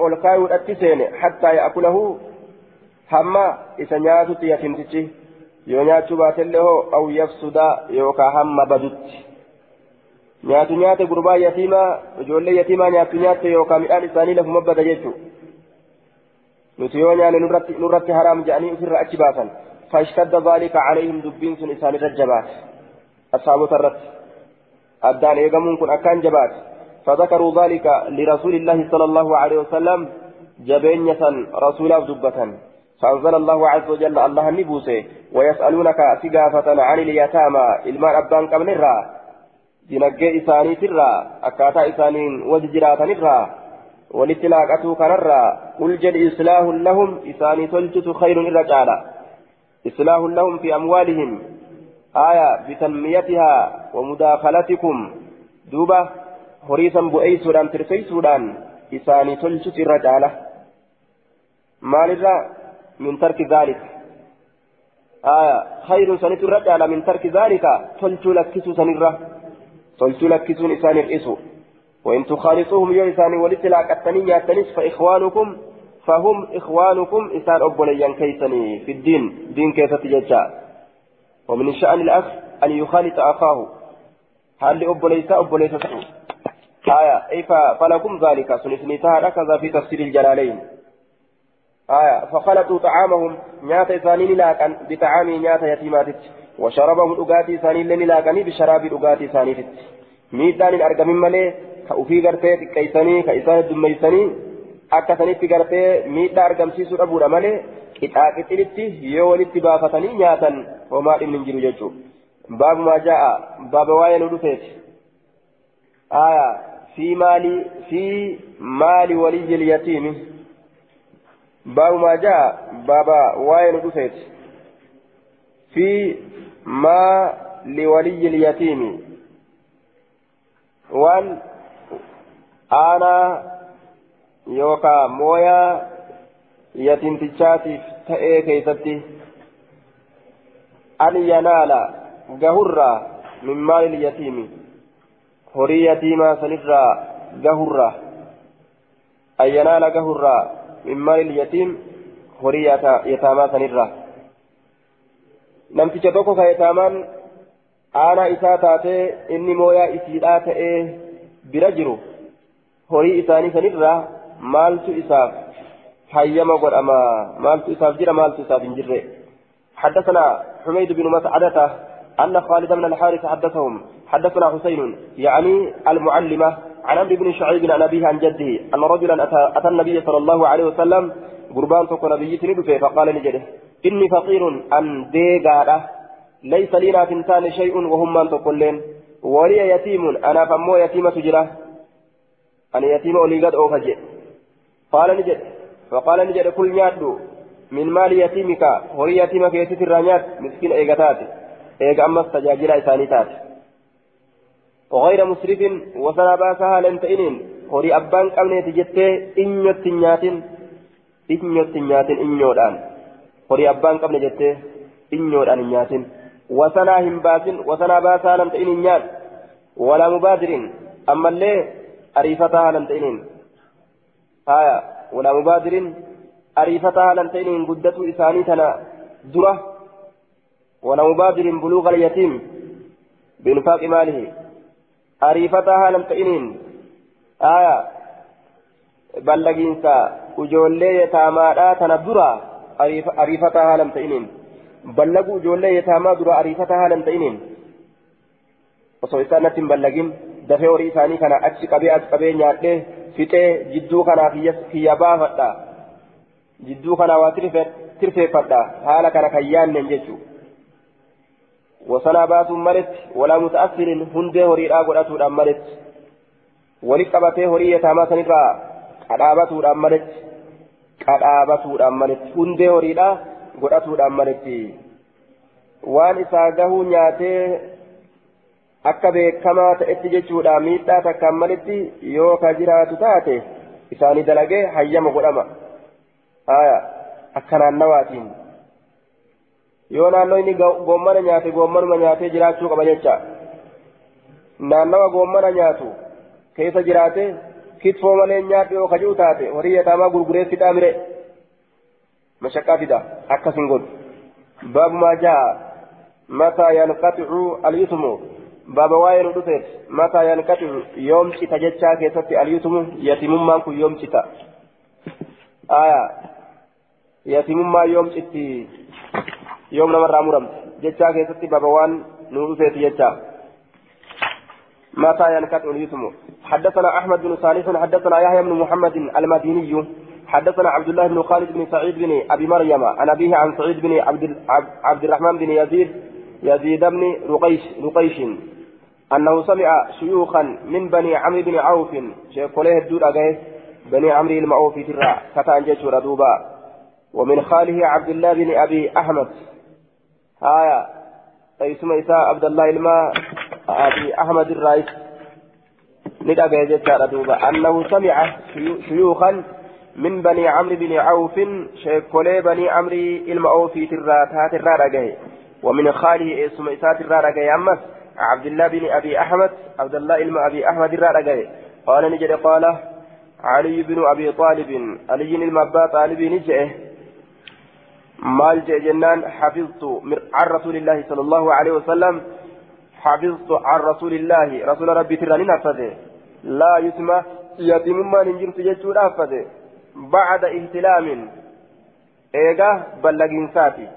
ol kaayuudhatti seene hattaa ya'kulahu hamma isa nyaatutti yatimtichi yoo nyaachuu baatellee hoo aw yafsuda yookaan hamma badutti nyaatu nyaate gurbaa yatiimaa ijoollee yatiimaa nyaatu nyaatte yookaan midhaan isaanii lafuma bada jechuudha nuti yoo nyaanne nurratti haraam jedhanii ofirra achi baasan فاشتد ذلك عليهم دبين سن إسان الرجبات أصحاب الرت أدان إيقامون كن أكان جبات فذكروا ذلك لرسول الله صلى الله عليه وسلم جبين رسول دبة فأنزل الله عز وجل الله النبوسي ويسألونك سقافة عن اليتامى المال أبان قبل الرا دينجي إساني ترى أكاتا إسانين وججراتا نرى ولتلاقته كنرى قل جل إصلاح لهم إساني تلجت خير الرجال إصلاح لهم في أموالهم. آية بتنميتها ومداخلتكم. دوبة هريسا بؤيسودان ترفيسودان إساني تلجت الرجال مال من ترك ذلك. آية. خير سنة الرجال من ترك ذلك. تلجو لكسو سنرة. تلجو لكسو إساني الإسو وإن تخالطوهم يا إساني ولتلاك التنية التنس فإخوانكم فهم إخوانكم إسان أبوليا كيسني في الدين. دين كيف تججا ومن شأن الأخ أن يخالط أخاه. هل أبوليس أبوليس آية. أي فلكم ذلك. سنسنتها هكذا في تفسير الجلالين. آية فخلطوا طعامهم نيات إساني لاكا بطعام نيات يتيماتت وشربهم أغاتي إساني لنلاكني بشراب أغاتي إساني ميدان الأرقم ملي كأوفي غرتي كيساني كإسان الدميساني akka sanitti gartee miidhaa argamsiisuu dhabuudha malee qixaaqixilitti yoo walitti baafatanii nyaatan homaa dhimmi hin jiru jechuudha baabumaa jaa'a baaba waa'ee nu dhufeeti aayaa fi maali fi maali waliyyi lyatiimi baabumaa jaa'a baaba waa'ee nu dhufeeti fi maa liwaliyyi lyatiimi waan aanaa yookaan mooyaa yatimtichaatiif ta'ee keessatti an yanaala gahurraa min maali yatiimi horii yatiimaa sanirraa gahurraa an yanaala gahurraa yataamaa sanirraa namticha tokko ka yataamaan aanaa isaa taatee inni mooyaa isiidhaa ta'ee bira jiru horii isaanii sanirraa maaltu isaaf hayyama godhama maaltu isaaf jira maaltu isaaf hin jirre حدثنا حميد بن مسعدة أن خالد بن الحارث حدثهم حدثنا حسين يعني المعلمة عن عمرو بن شعيب عن أبيه عن جده أن رجلا أتى, النبي صلى الله عليه وسلم قربان تكون نبي فقال نجده إني فقير أن ديغارة ليس لنا تنتان شيء وهم من تقولين. ولي يتيم أنا فمو يتيمة جرة أنا يتيم أولي قد أوفجئ. قال نجد فقال نجد كل نيادو من مال يتيمك هوري يتيمك يتيت الرانيات مسكين ايغتات ايغ اما استجاجل اسانيتات وغير مسرف وسنا باسها لن تئنين هوري أبان قبل تجتة انيو تنياتين انيو تنياتين انيو دان هوري أبان قبل جتة انيو دان نياتين. وسنا هم باسين وسنا باسها لن ولا مبادرين. أما اللي أريفتها لن آية. ولا مبادر أريفتها تئن قدة إساني تنا ولا مبادر بلوغ اليتيم. بإنفاق ماله. ariifataa haalam ta'iniin aya ballagiinsa ujoollee yataamaadhaa tana dura ariifataa haalam ta'iniin ballagu ujoollee yataamaa dura ariifataa haalam ta'iniin osoo isaan natti hin ballagin dafee horii isaanii kana achi qabee as qabee nyaadhee fixee jidduu kanaa kiyya baafadha jidduu kanaa waa tirfeeffadha haala kana kan yaannen jechuudha. Hundee horiidhaa godhatuudhaan maletti wali qabatee horii yataamaa sanirraa qadhaabatuudhaan maletti qadhaabatuudhaan maletti hundee horiidhaa godhatuudhaan maletti waan isaa gahuu nyaatee akka beekamaa ta'etti jechuudha miidhaa takkaan malitti yoo ka jiraatu taate isaanii dalagee hayyama godhama aya akka naannawaatiin yoo naannoo inni goommana nyaate goommanuma nyaatee jiraachuu qaba jecha naannawa goommana nyaatu keessa jiraate kitfoo malee nyaadhu yoo kajuu taate horii yataamaa gurguree fidaa mire mashaqqaa fida akkasin godhu baabu maa jaa mataa yanqaxicu alyutumu baaba waa'ee nu dhufeet mataa yanqaxicu yoom cita jechaa keessatti alyutumu yatimummaan kun yoom cita aya yatimummaa yoom citti yoom namarraa muramte jechaa keessatti baaba waan nu dhufeeti jechaa. متى ينقطع اليتم حدثنا احمد بن صالح حدثنا يحيى بن محمد المديني حدثنا عبد الله بن خالد بن سعيد بن ابي مريم عن ابيه عن سعيد بن عبد عبد الرحمن بن يزيد يزيد بن رقيش رقيش انه سمع شيوخا من بني عمرو بن عوف شيخ الدود بني عمرو المعوف ترى كتان جيش دوبا ومن خاله عبد الله بن ابي احمد آية. اسم إساء عبد الله الماء أبي أحمد الرئيس. ندعى جدار دوبا أنه سمع شيوخا من بني عمرو بن عوف شيكولي بني عمرو المعوفي ترى تات الرارقه ومن خاله إسم إساء الرارقه أمس عبد الله بن أبي أحمد عبد الله الماء أبي أحمد الرارقه قال نجد قال علي بن أبي طالب علي المبا طالب نجئه حفظت عن رسول الله صلى الله عليه وسلم حفظت عن رسول الله رسول ربي تراني نفذه لا يسمى يتم ما ننجرت جتشو نفذه بعد اهتلام ايغا بلغين ساتي.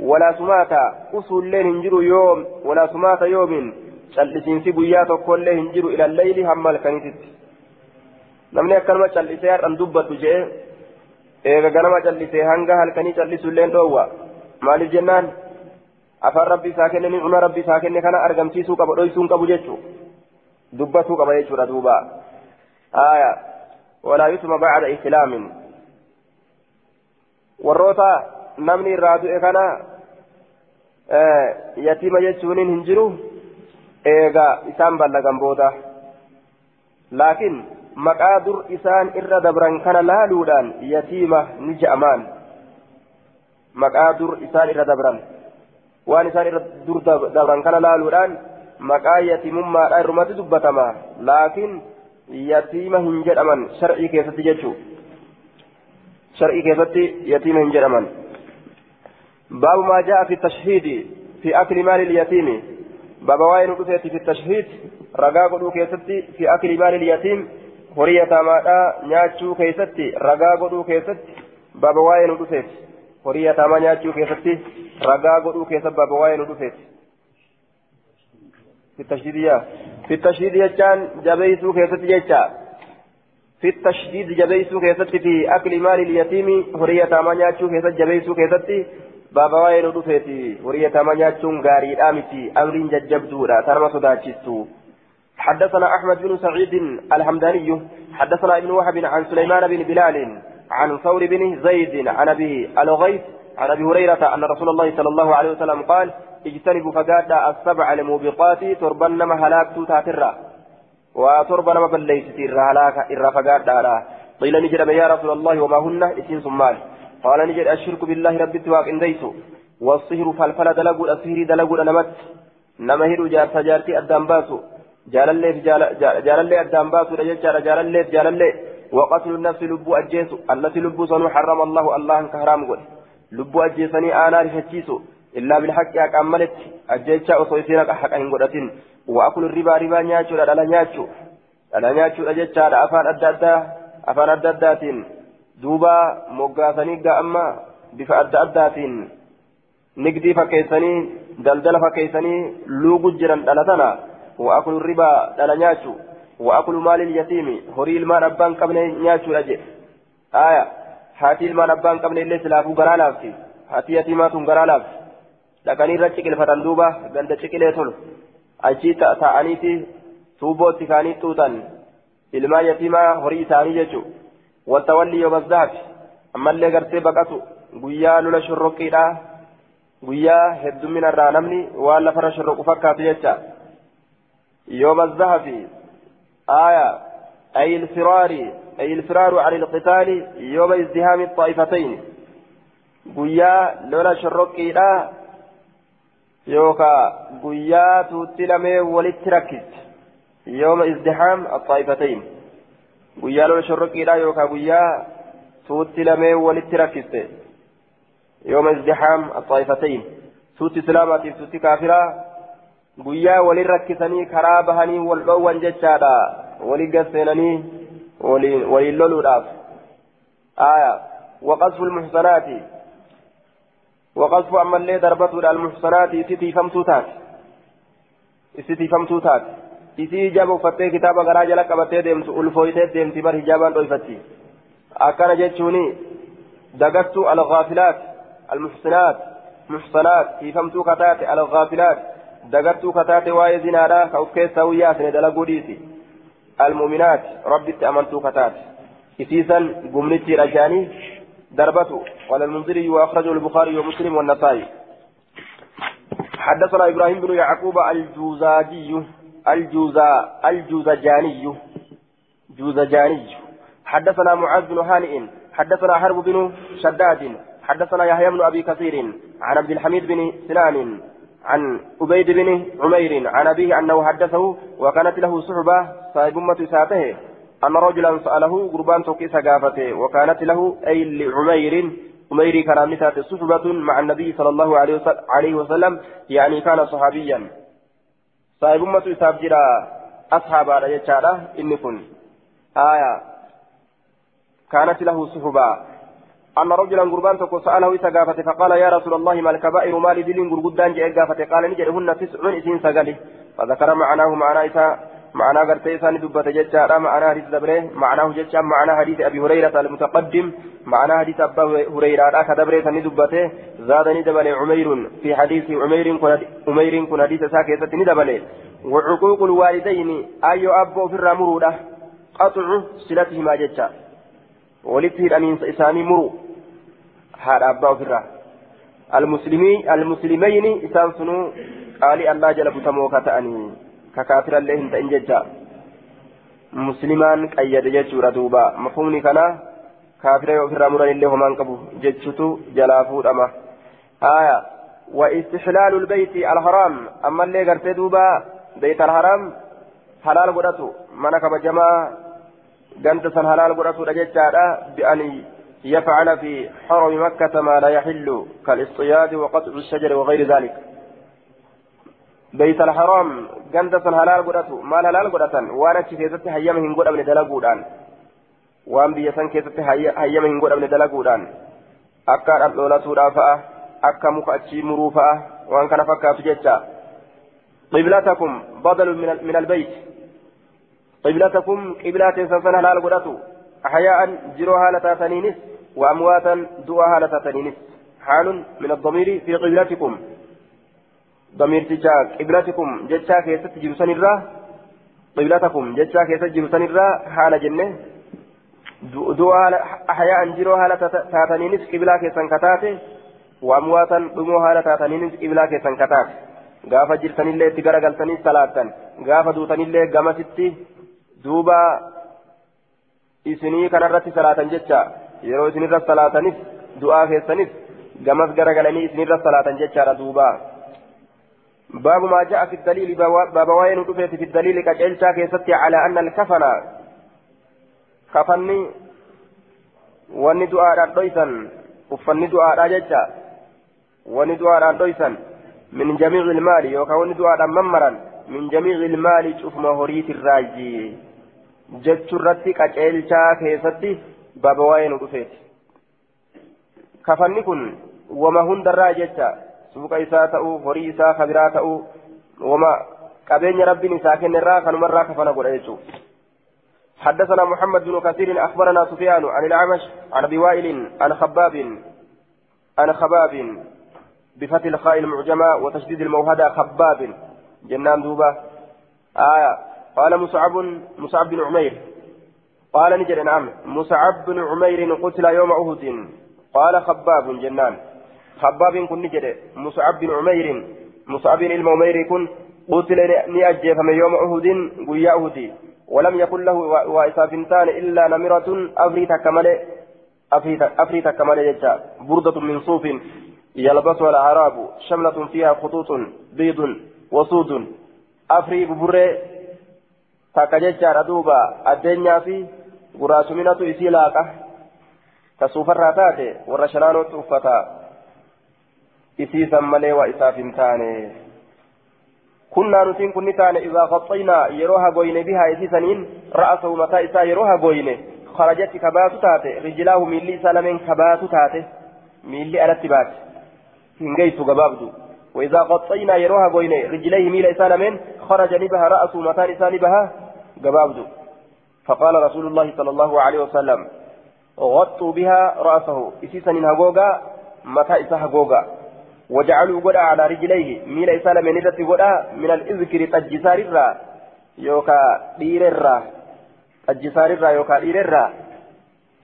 ولا سماتا أصول لين هنجروا يوم ولا سماتا يوم cal'isiinsi guyyaa tokkollee hin jiru ila layli hamma halkaniititti namni akkanuma cal'isee har'an dubbadhu jee eega ganama callisee hanga halkanii callisuulleen dhoowwa maaliif jennaan afaan rabbi isaa kenne nicma rabbi isaa kenne kana argamsiisuu qaba dhoysuu qabu jechuu dubbatuu qaba jechuudha duuba aya walaa yusma bacda islaamin warroota namni irraa du'e kana yatiima jechuunin hin jiru eega isaan ballagan booda laakiin maqaa dur isaan irra dabran kana laaluudhaan yatiima ni je'amaan maqaa dur isaan irra dabran waan isaan irra dur dabran kana laaluudhaan maqaa yatiimummaadha irrumatti dubbatama laakiin yatiima hin jedhaman shar'ii keessatti jechuu shar'ii keessatti yatiima hin jedhaman baabu maa jaa'a fi tashhiidi fi akli maali lyatiimi baaba waa'ee nu dhufeeti fi tashhiid ragaa godhuu keessatti fi akli maali lyatiim horii yataamaadhaa nyaachuu keessatti ragaa godhuu keessatti baaba waa'ee nu dhufeeti. Horii yataamaa nyaachuu keessatti ragaa godhuu keessatti baaba waa'ee nu dhufeeti. في التشديد في التشديد يجان جبيسو كيست يجا في التشديد جبيسو كيست في أكل مال اليتيم هرية تامانياتشو كيست جبيسو كيست بابا وين ودفيتي هرية تامانياتشون غاري الآمتي أمرين ججبدورا ترمى صداتشستو حدثنا أحمد بن سعيد الحمداني حدثنا ابن وهب عن سليمان بن بلال عن ثور بن زيد عن أبي الغيث عن أبي هريرة أن رسول الله صلى الله عليه وسلم قال اجتنبوا فقادا السبع الموبقات تربن ما هلاكتو تاترا. وتربن ما بليستي الرهلاك إرى فقادا قيل نجد يا رسول الله وما هن؟ اسم سمال. قال نجد الشرك بالله رب التواق انديسو والصهر فالفل دلقوا الأسهر دلقوا نمت. نمهر جار سجارتي أدام jaalalleef jaalallee addaan baasuudha jechaadha. Jaalalleef jaalallee waqatulu nafsi lubbuu ajjeesu allati lubbuu sanuu harrama allahu allahan ka haraam godhe. Lubbuu ajjeesanii aanaa rifachiisu illaa bilhaqqi haqaan maletti ajjeechaa osoo isiin haqa hin godhatin. Waakulu ribaa ribaa nyaachuudha dhala nyaachuu dhala nyaachuudha jechaadha. Afaan adda addaa afaan adda addaatiin. Duuba moggaasanii ga'amma bifa adda addaatiin. Nigdii tana. وأكل الربا دلا نياتشو وأكل مال اليتيم هري المال أبان قبل نياتشو أجي آية هاتي المال أبان قبل اللي سلافو غرالافتي هاتي يتيمات غرالافت لكن رجع الفتن دوبا قلت شكله تل أجي تأتانيتي توبوتي كاني توتن ilmaa yatiimaa horii isaanii jechuun waltawalli yoo bazdaaf ammallee gartee baqatu guyyaa lula shorroqiidha guyyaa hedduminarraa namni waan lafarra shorroqu fakkaatu jecha يوم الذهب آية أي الفرار أي الفرار عن القتال يوم ازدهام الطائفتين قيا لولا شرقي لا يوكا قيا تتلمي ولتركز يوم ازدحام الطائفتين lola shorroqiidha yookaan guyyaa suutti lamee walitti rakkiste yooma izdihaam axaayifatayn suutti islaamaatiif suutti kaafiraa guyyaa walin rakkisanii karaa bahanii wal dhoowwan jechaadha walin gasseenanii waliin loluudhaaf aya waqasfu lmuxsanaati waqasfu ammallee darbatuudha almuxsanaati isitii famtuu taate isitii famtuu taate isii hijaaba uffattee kitaaba garaa jala qabattee deemtu ulfooytee deemti bar hijaabaan dhoyfatti akkana jechuuni dagattu alghaafilaat almuxsinaat muxsanaat hiifamtuu kataate alghaafilaat waa'ee zinaadha ka uf keessaa wuyyaasine dalaguu dhiisi almu'minaat rabbitti amantuu kataate. Isiisan gumnichi dhajaanii darbatu. قال المنذري وأخرجه البخاري ومسلم والنسائي حدثنا إبراهيم بن يعقوب الجوزاجي الجوزا الجوزجاني جوزجاني حدثنا معاذ بن هانئ حدثنا حرب بن شداد حدثنا يحيى بن أبي كثير عن عبد الحميد بن سنان عن عبيد بن عمير عن أبيه أنه حدثه وكانت له صحبة صاحب أمة ساته. أن رجلا سأله قربان توكيس قافته وكانت له أي لعمير. عمير كان مثات صحبة مع النبي صلى الله عليه وسلم يعني كان صحابيا. صاحب أمة سابجرا أصحاب على يجارة إن كن. آية. كانت له صحبة. أن رجلا قربان تكو سأله إذا قافت فقال يا رسول الله ما الكبائر ما لدين قرقدان جاء قافت؟ قال نجرهن تسع إسين سقلي. فذكر معناه معنى إسا معنى قرتي إسان دبت ججارة معنى حديث دبره معناه ججا. معنى حديث أبي هريرة المتقدم معنى حديث أبا هريرة. كدبره سن دبته زادني دبل عمير في حديث عمير كن عمير كن حديث ساكتة ندبل وعقوق الوالدين أي أبو في الرمرودة قطع صلتهما ججا. ولته الأمين إساني مرو هذا أبا في الرمرودة المسلمين إسان سنو قال الله جل بتموكة أني ككافر الله انت إن ججا مسلمان قيد ججورا دوبا مفهومني كنا كافر يغفر أمرا الله من قبو ججتو جلافو أما آية واستحلال البيت الحرام أما اللي قرت دوبا بيت الحرام حلال قدتو منك بجماعة قنت سن حلال قدتو رججا بأن يفعل في حرم مكة ما لا يحل كالاصطياد وقطع الشجر وغير ذلك بيت الحرام halaal godhatu maal halaal godhatan waan achi keessatti hayyama hin godhamne dalaguudhaan waan biyya san keessatti hayyama hin godhamne dalaguudhaan akka dhaldhoolatuudhaa fa'a akka muka achii muruu fa'a waan kana fakkaatu jecha بدل من من البيت قبلتكم قبلات سنسن هلال قدتو أحياء جروها لتاتنينس وأمواتا دعاها لتاتنينس حال من الضمير في قبلتكم ضميرتجا قبلتكم جتشا كيست جرسان الرا قبلتكم جتشا كيست جرسان الرا حال جنة دعاء أحياء جرو حالة تاتنينس قبلا كيسان كتاتي وأمواتا دمو حالة تاتنينس قبلا كيسان كتاتي gaafa jirtanillee itti garagaltanii salaattan. Gaafa duutanillee gamasitti duuba isinii kanarratti salaatan jecha yeroo isinirra salaatanis du'aa keessanis gamas garagalanii isinirra salaatan jechaadha duuba باب ما جاء في الدليل باب وين في الدليل كجلشا كيستي على أن الكفن كفني wanni du'aadhaan dhoysan uffanni du'aadhaa jecha wanni du'aadhaan dhoysan من جميع المال يوكاون دعاء ممرا من جميع المال شوف ما هريت جت رتي كاجيلشا كيستي بابا وين رفيت كفني كن وما هند الراجتا سوق إساء تأو هري إساء خبرا تأو وما قبين ربي نساكن الرا كان مرة كفنا قل حدثنا محمد بن كثير أخبرنا سفيان عن الأعمش عن أبي وائل عن خباب عن خباب بفتح الخاء المعجمة وتشديد الموهدة خباب جنان دوبة آية قال مصعب مصعب بن عمير. قال نجد نعم. مصعب بن عمير قتل يوم أهد قال خباب جنان. خباب كن نجد. مصعب بن عمير. مصعب بن المعمير كن قتل نأجف من يوم أهد قيا أهدي ولم يكن له وإسافنتان إلا نمرة أفريت كمال أفريت كمال جتا بردة من صوف يلبسها الأعراب شملة فيها خطوط بيض وسود. أفري ببرة تكججار دوبا الدنيا في guraasuminatu isii laaqa. Ta suufarraa taate warra shanaanootti uffata isiisan malee waa isaaf hin taane. كنا نتين كن تان إذا غطينا يروها بوين بها إسيسنين رأسه متى إسا يروها بوين خرجت كبات تاتي رجلاه ميلي سلمين كبات تاتي ميلي ألت بات هنجيت قبابدو وإذا غطينا يروها بوين رجليه ميل سلمين خرج نبها رأسه إسا نبها قبابدو فقال رسول الله صلى الله عليه وسلم غطوا بها رأسه. إسيسنين هقوقا متى إسا هقوقا وجعلوا قدا على رجليه ميل إسالة من إذا قدا من الإذكر تجسار الرا يوكا دير الرا تجسار الرا يوكا دير الرا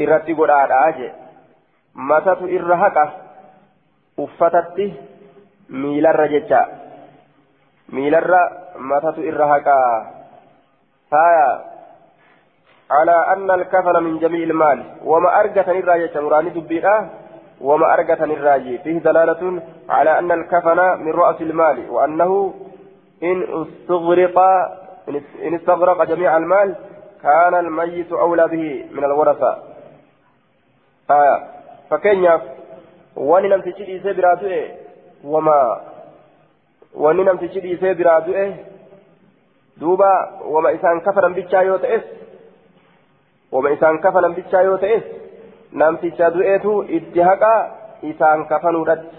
إرتي قدا على أجي متى إرهاك أفتتي ميل الرججة ميل الرا متى إرهاك هايا على أن الكفن من جميع المال. وما أرجت الراجة مراني دبيرا وما أرجت الراجي فيه دلالة على أن الكفن من رأس المال. وأنه إن استغرق إن استغرق جميع المال كان الميت أولى به من الورثة. آه فكين يف وان نم تشدي سبراتو وما وان نم تشدي سبراتو دوبا وما إسان كفنا بيتشا يوتئس وما إسان كفنا بيتشا يوتئس namticha du'eetu itti haqa isaan kafanuudhatti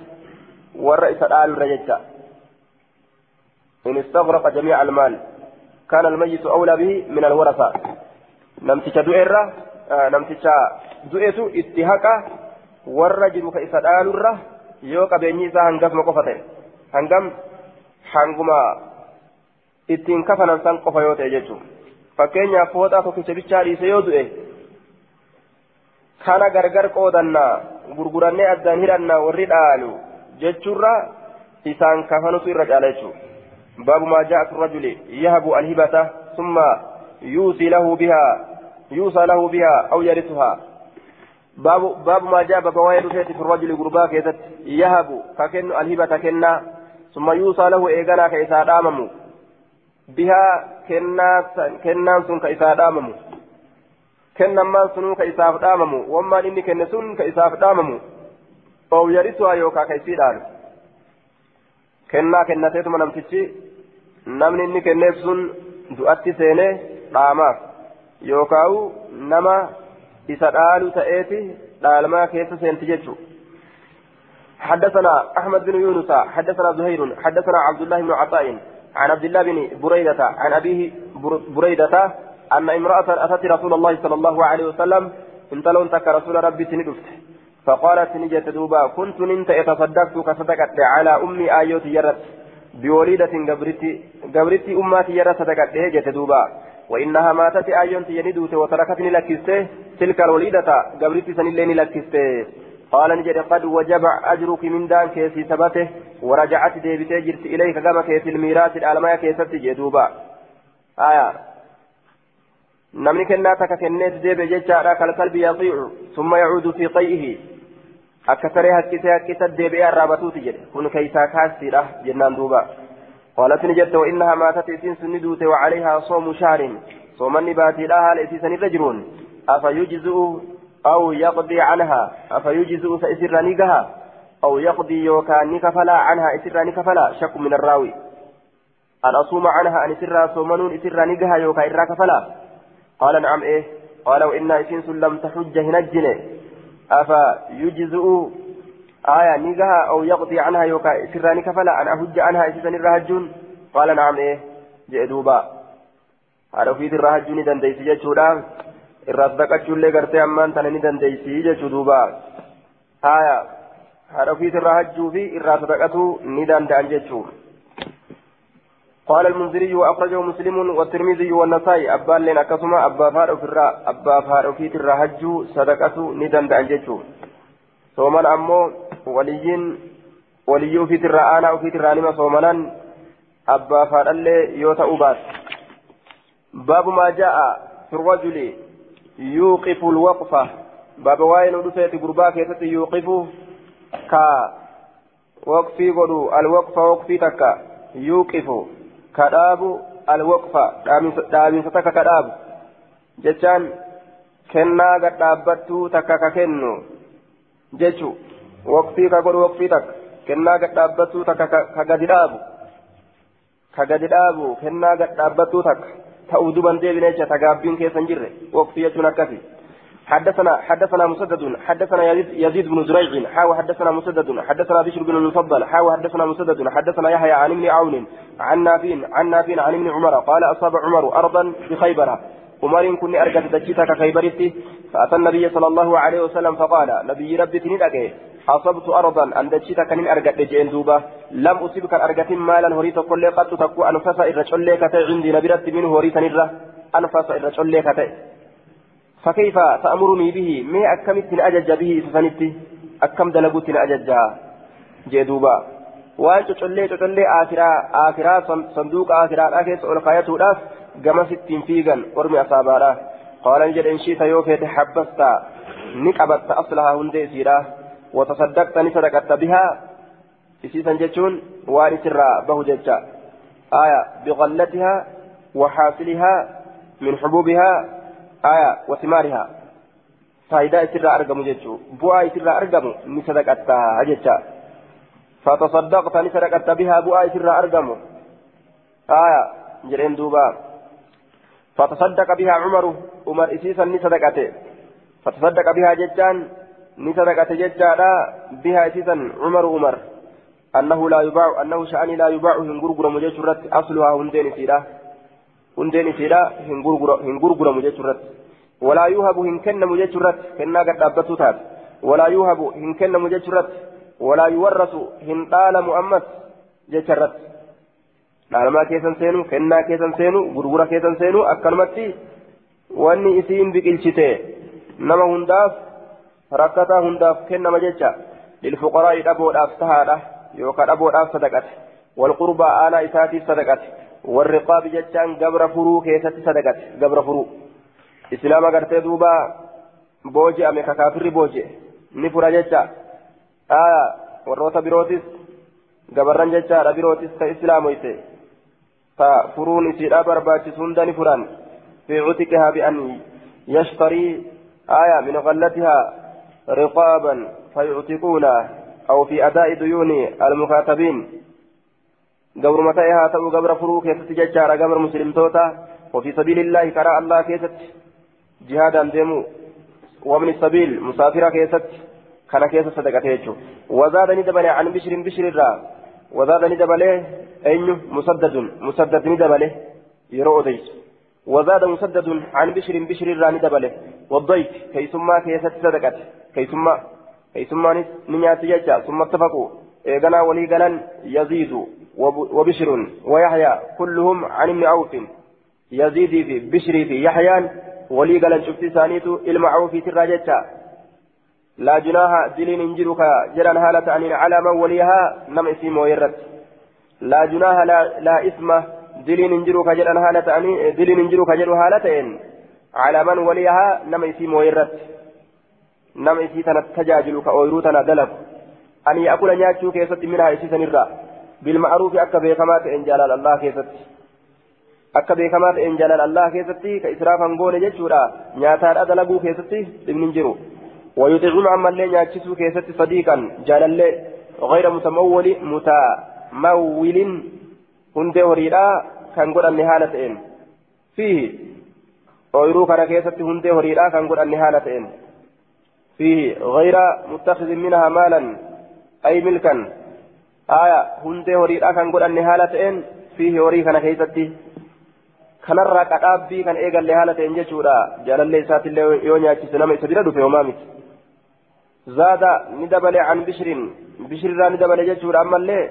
warra isa dhaalurra jecha in istaghraqa jamiica almaal kaana almayyitu awlaa bihi min alwarasaa namticha du'eerra namticha du'eetu itti haqa warra jiru ka isa dhaalurra yoo qabeenyi isaa hangafma qofa ta'e hangam hanguma ittiin kafanan san qofa yoo ta'e jechuudha fakkeenyaaf fooxaa tokkicha bichaa dhiise yoo du'e kana gargar qoodannaa gurgurannee addaan hidhannaa warri dhaalu jechuurra isaan kafanutu irra caala jechuudha baabu maa ja'a rajuli yahabu alhibata summa yuusii lahu bihaa yuusaa lahu bihaa aw yarisuhaa ja'a baba waa'ee dhufeeti fi rajuli gurbaa keessatti yahabu ka kennu alhibata kennaa summa yuusaa lahu eeganaa ka isaa dhaamamu bihaa kennaan sun ka isaa dhaamamu kennammaan sunuu ka isaaf dhaamamu wammaan inni kenne sun ka isaaf dhaamamu oo yarisuhaa yookaan ka isii dhaalu kennaa kennateetuma namtichi namni inni kenneef sun du'atti seenee dhaamaaf yookaan nama isa dhaalu ta'eeti dhaalmaa keessa seenti jechuudha. حدثنا أحمد بن يونس حدثنا زهير حدثنا عبد الله بن عطاء عن عبد الله بن بريدة عن أبيه بريدة أن امرأة أتت رسول الله صلى الله عليه وسلم انتلون تك رسول ربي سندفت فقالت نجت دوبا كنت ننت يتصدقت كصدقت على أمي آيوت يرت بوليدة قبرتي قبرتي أماتي يرت صدقت جت دوبا وإنها ماتت آيونت يندوت وتركتني لكسته تلك الوليدة قبرتي سنلين لكسته قال نجد قد وجب أجرك من دان كيسي ثبته ورجعت ديبتي جرت إليك كما كيس الميراث الألماء كيست جدوبا آية takka kenneet deebe jechaadha kalkalbi yaxiicu summa yacuudu fi qay'ihi akka saree haqqisee haqqisa deebi'ee arraabatuuti jedhe kun keeysaa kaastiidha jennaan duuba قالت نجت وإنها ماتت إسين سندوت وعليها صوم شهر صومني باتيلا هال إسيسن الرجلون أفيجزء أو يقضي عنها أفيجزء فإسر نيقها؟ أو يقضي يوكا نكفلا عنها إسر نكفلا شك من الراوي. أن أصوم عنها أن إسر صومنون إسر نيقها يوكا إرا كفلا قال نعم إيه؟ قال وإن إسنس لم تحج هنجن. أفا يجزء آية نيجها أو يقضي عنها يوكا سراني كفلا أن أحج عنها إسسن الرهجون قال نعم إيه؟ جئ دوبا. في الرهجون دنديسي جتشودا الرصدقة اللي قرتي أمان تنني دنديسي جتشو دوبا آية هذا في الرهجو في الرصدقة ندان دان جتشو قال المنذري وأخرجه مسلم والترمذي والنسائي أبا لنا كسما أبا فارو في الرا أبا فارو في الرهج صدقة ندم دانجتشو ثم أمو وليين ولي في الرا أنا وفي الرانما ثم أبا فارو اللي يوتا أبات باب ما جاء في الرجل يوقف الوقفة باب واين ودفت قرباك يتت يوقف كا وقفي قدو الوقفة وقفي تكا يوقف kadhaabu alwaqfa dhaaminsa takka kadhaabu jechaan kennaa gadhaabbattuu takka ka kennu jechu waqtii ka godhu waqtii takka kennaa gadhaabbattuu takka ka gadi dhaabu ka jecha tagaabbiin keessa hin jirre waqtii jechuun akkasi حدثنا حدثنا مسدد حدثنا يزيد, يزيد بن زريع حاو حدثنا مسدد حدثنا بشر بن المفضل حاو حدثنا مسدد حدثنا يحيى عن ابن عون عن نافع عن نافع عن ابن عمر قال أصاب عمر أرضا بخيبر عمر كن أرجت دجيتك خيبرتي فأتى النبي صلى الله عليه وسلم فقال نبي ربي تندك أصبت أرضا أن دجيتك من أرجت دجين دوبة لم أصبك أرجت مالا هريت كل قد تكو أنفس إرجع لك عندي نبرت منه هريت نرة أنفس إرجع لك فكيف تأمرني به ما أكمت أجج به سفنتي أكم دلقوت أجج جدوبا waan cocollee cocollee aakiraa aakiraa sanduuqa aakiraadhaa keessa ol kaayatuudhaaf gamas ittiin fiigan ormi asaabaadha qaalan jedhe inshiita yoo feete habbasta ni qabatta aslahaa hundee isiidha sadaqatta bihaa isiisan jechuun waan isirraa bahu jecha aya biqallatihaa waxaasilihaa min xubuubihaa aya wasimaarihaa faayidaa isirraa argamu jechuu bu'aa isirraa argamu ni sadaqatta jecha فتصدقت نسرقت بها بؤاء سر أرقم آية جرين دوبا فتصدق بها عمر عمر إسيسا نسرقته فتصدق بها ججان نسرقت ججانا بها إسيسا عمر عمر أنه لا يباع أنه شأني لا يباع هنغرغر مجشرت أصلها هندين سيرا هندين سيرا هنغرغر مجشرت ولا يوهب هنكن مجشرت كنا قد أبتوتات ولا يوهب هنكن مجشرت ولا يورث هنطال مؤمس جچرت dhaalmaa keessan seenu kennaa keessan seenu gurgura keessan seenu akkanumatti wanni isiin biqilchite nama hundaaf rakkataa hundaaf kennama jecha lilfuqaraa'i dhaboodhaaf tahaadha yookaan dhaboodhaaf sadaqate walqurbaa aanaa isaatiif sadaqate warriqaabi jechaan gabra furuu keessatti sadaqate gabra furuu islaama gartee duuba booji'ame kakaafirri booji'e ni fura jecha warroota birootis gabarran jechaadha birootis ta islaamoyte ta furuun isiidha barbaachisu hunda ni furan fi cutiqihaa bian yashtarii aya min qallatihaa fayuctiquuna aw fi adaa'i duyuuni almukaatabiin gabruma ta'e haa ta'u gabra furuu keessatti jechaadha gabra muslimtoota وفي سبيل الله كراء الله كيست جهادا ديمو ومن السبيل مسافرة كيست kana keessa sadaqate jechuudha wazaadani dabale an bishirin bishirirraa wazaadani dabale eenyu musaddadun musaddad ni dabale yeroo odeysu wazaada musaddadun an bishirin bishirirraa ni dabale waddayt keeysummaa keessatti sadaqate keeysummaanis ni nyaatti jecha. Summa attafaqu eeganaa walii galan yaziidu وبشر ويحيى كلهم عن ابن عوف يزيدي في بشري في يحيى ولي قال شفت ثانيته المعروف في الراجة لا جناح دلين انجرك جران هالة عن على من وليها نم اسم ويرت لا جناح لا, لا اسم دلين انجرك جران هالة عن دلين انجرك جرو هالتين على من وليها نم اسم ويرت نم اسي تجاجلك ويروتنا دلب أن يأكل نياتشو كيست منها اسي سنرى بالمعروف أكا بيكما تئن جلال الله كيست akka beekamaa ta'een jaalala allah keessatti ka israafan goone jechuudha. Nyaataan adalaguu keessatti dhibni jiru. ويطعم عما اللي ناتشسو كيست صديقا جال غير متمول متمول هندي هريرا كان قد النهالة فيه أويرو كان كيست هندي هريرا كان قد النهالة فيه غير متخذ منها مالا أي ملكا آية هندي هريرا كان قد النهالة إن فيه هري كان كيستي kan eegalle haala ta'een jechuudha jaalallee isaatiillee yoo nyaachise nama isa bira dhufe homaa miti zaada ni dabale an bishirin bishirirraa ni dabale jechuudha ammallee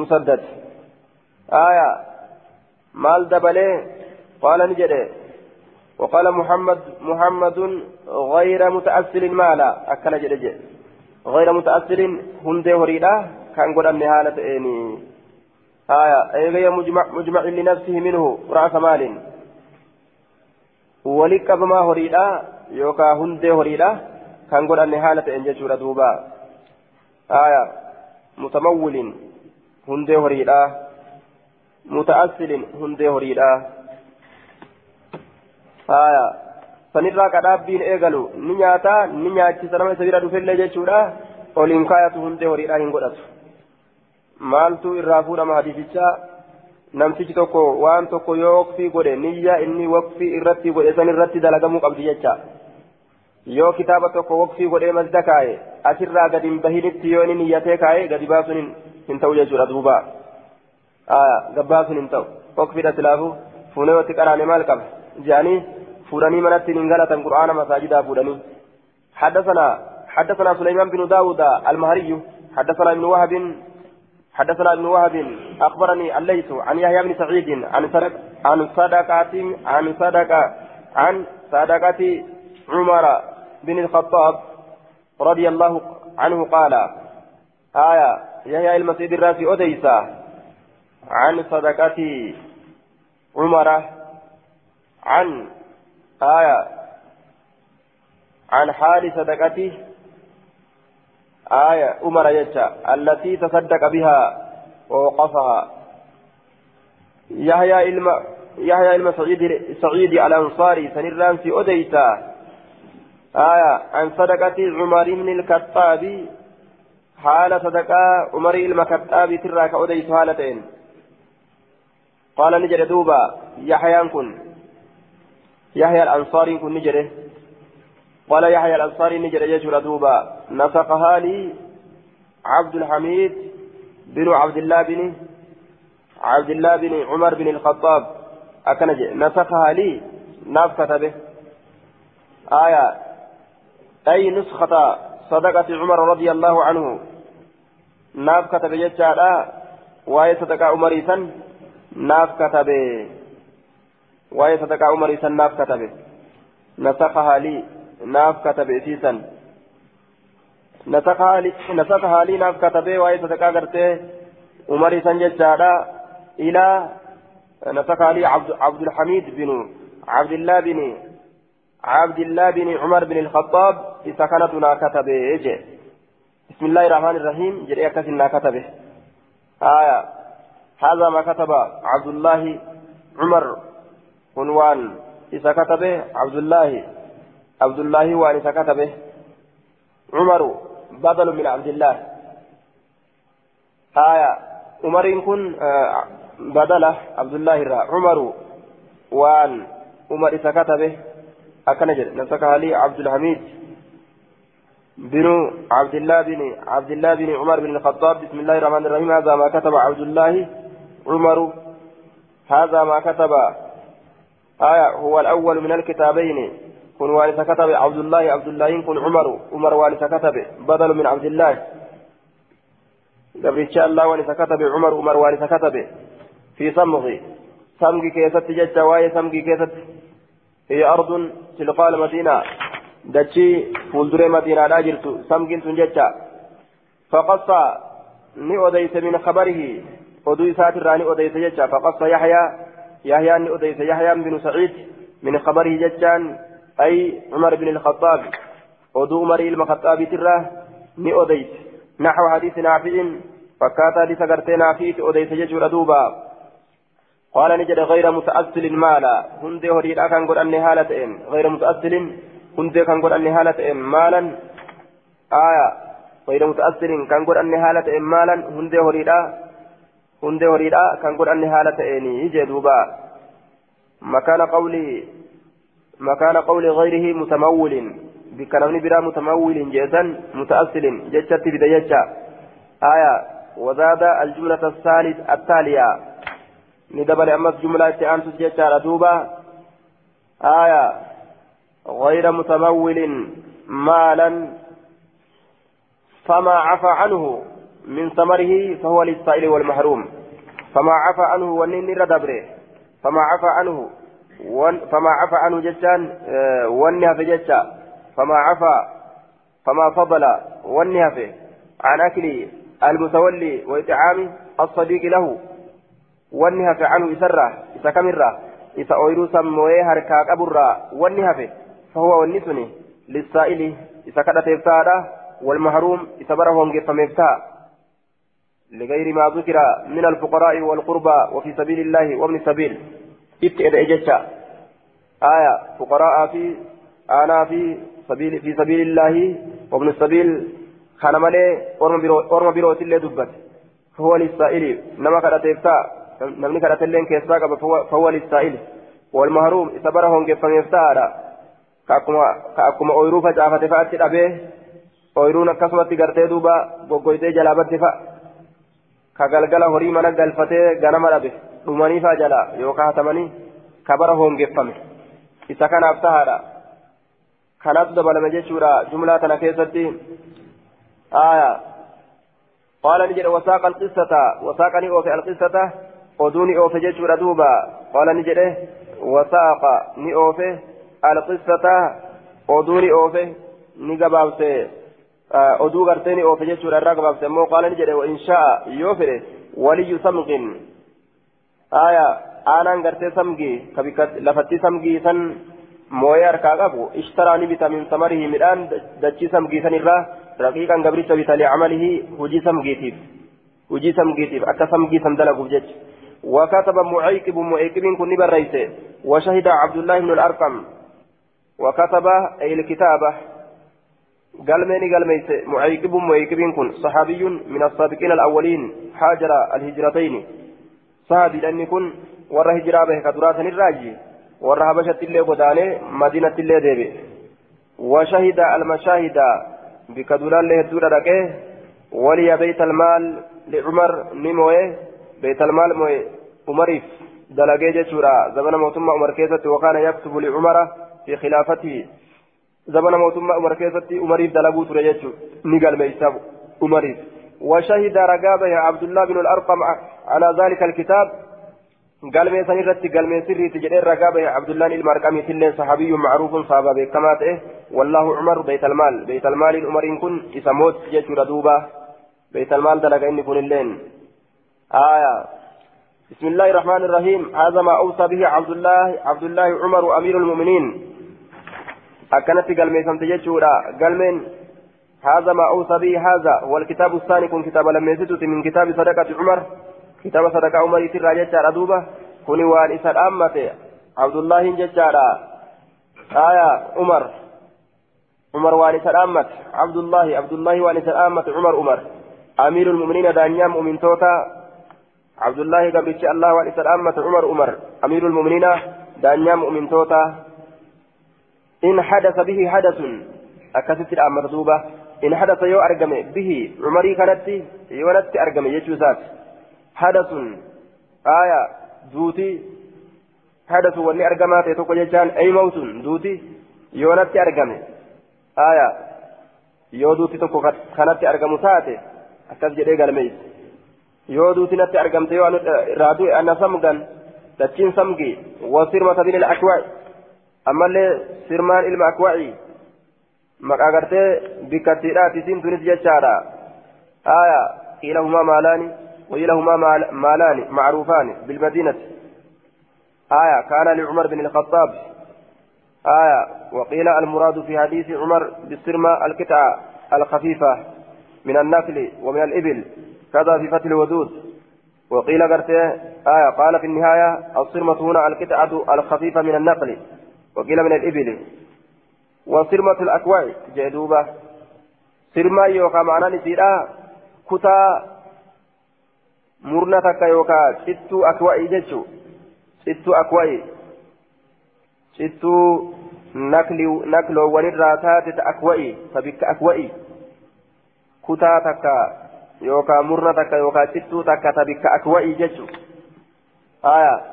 musaddad aya maal dabale qaala ni jedhe وقال محمد محمد غير متأثر مالا. أكل جد غير متأثر هندي هريدا كان قد النهالة إني آية. أي مجمع مجمع لنفسه منه. رأس مال. ولك بما هريدا يوكا هندي هريدا كان قد النهالة إن جشورة دوبا. آية. متمول. هندي هريدا متأصل هندي هريدا آية eegalu ni nyaata ni nyaachisa nama isa bira dhufellee jechuudha oliin kaayatu hundee horiidhaa hin godhatu maaltu irraa fuudhama hadiisichaa namtichi tokko waan tokko yoo waqfii godhe niyya inni waqfii irratti godhe san irratti dalagamuu qabdi jecha yoo kitaaba tokko waqfii godhee masda kaaye asirraa gadi hin bahinitti yoo inni niyyatee kaaye gadi baasuun hin ta'u jechuudha duuba gabbaasuun hin ta'u waqfiidha silaafu fuunee watti qaraane maal qaba fuudhanii manatti hin galatan qura'aana masaajidaa fuudhanii حدثنا حدثنا سليمان بن داود المهري. حدثنا ابن وهب حدثنا ابن وهب أخبرني الليث عن يحيى بن سعيد عن صدق عن صدقة عن صدقة عن صدقة عمر بن الخطاب رضي الله عنه قال آية يحيى المسيد الراسي أديسة عن صدقة عمر عن آية عن حال صدقته آية عمر يجا التي تصدق بها ووقفها. يحيى علم يحيى علم سعيد الأنصاري سنران في أديتا آية عن صدقة عمر بن الكتاب حال صدقة عمر المكتاب تراك أديت حالتين. قال نجد دوبا يحيى كن يحيى الأنصاري كن نجده قال يحيى الأنصاري نجد يجر دوبا. نسقها لي عبد الحميد بن عبد الله بن عبد الله بن عمر بن الخطاب. أكنج نسخها لي. ناف كتبه آية. أي نسخة صدقة عمر رضي الله عنه. كتب يجعل وهي صدقة عمر ناف كتبه وهي صدقة عمر ناف كتبه نسخها لي naaf katabe isiisan nasaka haalii naaf katabee waa'ee sadaqaa gartee umarii san jechaadha ilaa nasaka haalii abdulhamid binu abdillah bini abdillah bini umar bin الخطاب إذا كانت كتبه بسم الله الرحمن الرحيم جري أكسن نا كتبه آية هذا ما كتب عبد الله عمر عنوان إذا كتبه عبد الله عبد الله وأن كتبه. عمر بدل من عبد الله آية. عمر كن آه عبد الله را. عمر وأن. عمر كتبه. أكنجر. نسك لي عبد الحميد بن عبد الله بن عبد الله بن عمر بن الخطاب. بسم الله الرحمن الرحيم. هذا ما كتب عبد الله عمر. هذا ما كتب آية هو الأول من الكتابين. كن وارث كتب عبد الله عبد الله كن عمر عمر وارث كتب بدل من عبد الله. قبل الله وارث كتب عمر عمر وارث كتب. في صمغ. صمغ كيست جج واي صمغ كيست. هي أرض تلقاء المدينة دتشي فولدر مدينة لا جرت. صمغ فقص. ni odeyse min khabarihi oduu isaatirraa ni odeyse jecha faqassa yahyaa yahyaan ni odeyse yahyaan binu saciid min khabarihi jechaan أي عمر بن الخطاب ودو عمر الخطاب ترى ني أديت نحو حديث نافع فكات حديث قرتي نافع أديت ججور دوبا. قال نجد غير متأصل مالا هندي هريد كان قد أني هالتين غير متأصل هندي كان قد أني هالتين مالا آية. غير متأصل كان قد أني هالتين مالا. هندي هريد هندي هريد كان قد أني هالتين يجي دوبا. مكان قولي مكان قول غيره متمول. بكلام برا متمول جيسا متأصل. جتشت بديجة آية وزاد الجملة الثالث التالية. ندبل أمس جملة أنت جتشا ردوبة آية غير متمول مالا فما عفى عنه من ثمره فهو للسائل والمحروم. فما عفى عنه ونين ردبره فما عفى عنه فما عفى عنه جتان ونها في جتا فما عفى فما فضل في عن أكل المتولي وإطعام الصديق له في عنه إسرة إسكمرة إسا أويرو سموه هركاك أبرا ونها في فهو والنسني للسائل إسا كدت إفتادا والمحروم إسا برهم قفم إفتاء لغير ما ذكر من الفقراء والقربى وفي سبيل الله وابن السبيل eda'e jecha aya fuqaraa fi أنا في سبيل في سبيل الله وابن السبيل كان مالي أورما بروت اللي دبت. فهو للسائل. نما كانت إفتا نمني كانت اللين كيساك فهو للسائل. والمهروم. إسبرهم كيف يفتار كأكما أويرو فجافة فأتي أبيه أويرون gartee duuba goggoytee jalaa badde fa'a ka galgala horii mana galfatee ganama dhabe dhumanii fa'a jalaa yookaan hatamanii ka bara hoongeffame isa kanaaf tahaadha kanaatu dabalame jechuudha jumlaa tana keessatti aya qaala ni jedhe wasaaqa alqissata wasaaqa ni oofe alqissata oduu ni oofe jechuudha duuba qaala ni jedhe wasaaqa ni oofe alqissata oduu ni oofe ni gabaabse oduu gartee ni oofe jechuudha irraa gabaabse immoo qaala ni jedhe wainshaa yoo fedhe waliyyu samqin aya aanaan gartee samgii lafatti samgii san mooyee harkaa qabu ishtaraa ni bita min samarihi midhaan dachii samgii san irraa raqiiqan gabricha bita licamalihi hujii samgiitiif hujii samgiitiif akka samgii san dalaguuf jecha وكتب معيقب معيقب كن بريسه وشهد عبد الله بن الأرقم وكتب أي الكتابة قال ميني قال ميت معيقب معيقب كن صحابي من السابقين الأولين حاجر الهجرتين صحابي لأن كن ورا هجرة به كدرات الراجي warra habashatti illee godaanee madiinatti illee deebi'e washahida almashaahida bika duraallee hedduudha dhaqee waliya beeytalmaal licumar ni moo'e beeytalmaal moo'e umariif dalagee jechuudha zabana mootummaa umar keessatti wakaana yaktubu licumara fi khilaafatihi zabana mootummaa umar keessatti umariif dalaguu ture jechuudha ni galmeeysa umariif وشهد رقابه عبد الله بن الأرقم على ذلك الكتاب قال سن irratti galmee sirriiti jedhee ragaa bahe abdullaan ilma arqamiitillee sahabiyyun macruufun saaba beekamaa ta'e wallaahu cumar beeytalmaal beeytalmaaliin umariin kun isa moot jechuudha duuba beeytalmaal dalaga inni kunilleen آية بسم الله الرحمن الرحيم هذا ما أوصى به عبد الله عبد الله عمر أمير المؤمنين أكنت قلمي سمتجتشورا قلمين هذا ما أوصى به هذا هو الكتاب الثاني كن كتاب لم يزدت من كتاب صدقة عمر كتاب صدقة عمر يسر جتشارا دوبا كوني وان إسر أمته عبد الله جتشارا آية عمر عمر وان إسر أمت عبد الله عبد الله وان إسر أمت عمر عمر أمير المؤمنين دانيام مؤمن توتا عبد الله قبل الله وان إسر أمت أمير المؤمنين دانيام مؤمن توتا إن حدث به حدث أكثت الأمر دوبا إن حدث يو أرقم به عمري كانت يونت أرقم يجوزات حدث آية دوتي حدث ولي أرقمات يتوقع جان أي موت دوتي يونت أرقم آية duuti tokko kanatti argamu taate akkas jedhee galmeeyse yoo duuti natti argamte yoo irraa du'e ana samgan dachiin samgi wasirmata bin al-akwa'i ammallee sirmaan ilma akwa'i maqaa gartee bikkattiidhaati isiin tunis jechaadha. Aya qiila humaa maalaani مالان معروفان بالمدينة آية كان لعمر بن الخطاب آية وقيل المراد في حديث عمر بالسرمة القطعة الخفيفة من النخل ومن الإبل كذا في فتح الودود وقيل قرته آية قال في النهاية الصرمة هنا القطعة الخفيفة من النقل وقيل من الإبل وصرمة الأكواع جدوبة سرما يوكا معنا نسيرا كتا مرنا تكا ستو أكواع جتشو ستو أكواع. ستو نقل نقل ونرى تاتت أكواع. فبك أكواع. كتا تكا يوكا مرنا تكا ستو تكا تبك أكواع جتشو آية.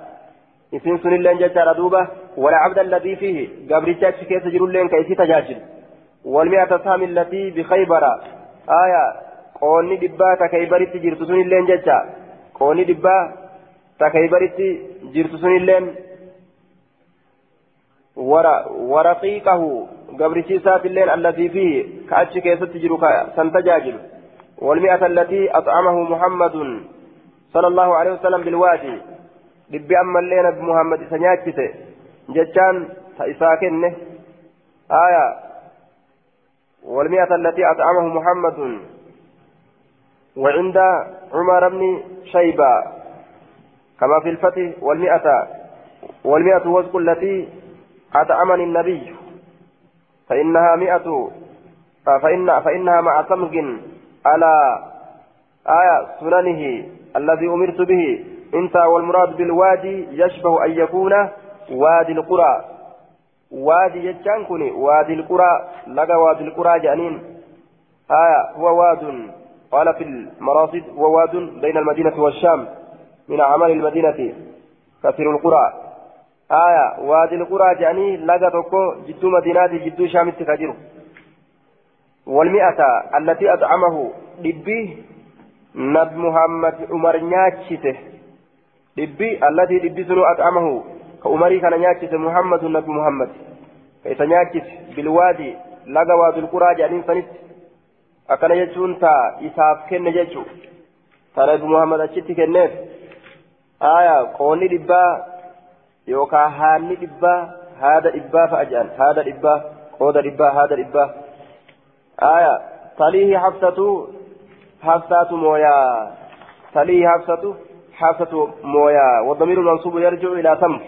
Isin sunilleen jechaadha duuba wala cabda alladii fiihi gabricha achi keessa jirulleen ka isi tajaajil walmi'ata saami allatii bikaybara aya qoonni dhibbaa ta kaybaritti jirtu sunilleen jecha qoonni dhibbaa ta kaybaritti jirtu sunilleen waraqiiqahu gabrichi isaatilleen allatii fiihi ka achi keessatti jiru ka san tajaajilu والمئة التي أطعمه محمد صلى الله عليه وسلم بالوادي dhibbi ammallee nabi muhammad isa nyaachise. Jechaan ta isaa kenne. Aya والمئة التي أطعمه محمد وعند عمر بن شيبة كما في الفتح والمئة والمئة وزق التي أطعمني النبي فإنها مئة فإن فإنها مع سمج على آية سننه الذي أمرت به انت والمراد بالوادي يشبه أن يكون وادي القرى. وادي يجان وادي القرى لقى وادي القرى جانين. آية هو واد. قال في المراصد هو واد بين المدينة والشام من أعمال المدينة. كثير القرى. آية وادي القرى جاني لقى تكو جدو مدينة جدو شام التكاجر والمئة التي أطعمه لبيه نبي محمد عمر نياتشته لبي التي لبي سنو أطعمه كعمري كان نياتشته محمد نبي محمد كيف نياتشت بالوادي لقى وادي القرى جانين سنت akkana jechuun taa isaaf kenne jechuu ta nabi muhammad achitti kenneef aya qoonni dhibbaa yookaan haanni dhibbaa haada dhibbaa fa'a jedhan haada dhibbaa qooda dhibbaa haada dhibbaa aya taliihi hafsatu hafsatu mooyaa taliihi hafsatu hafsatu mooyaa والضمير المنصوب يرجع إلى سمك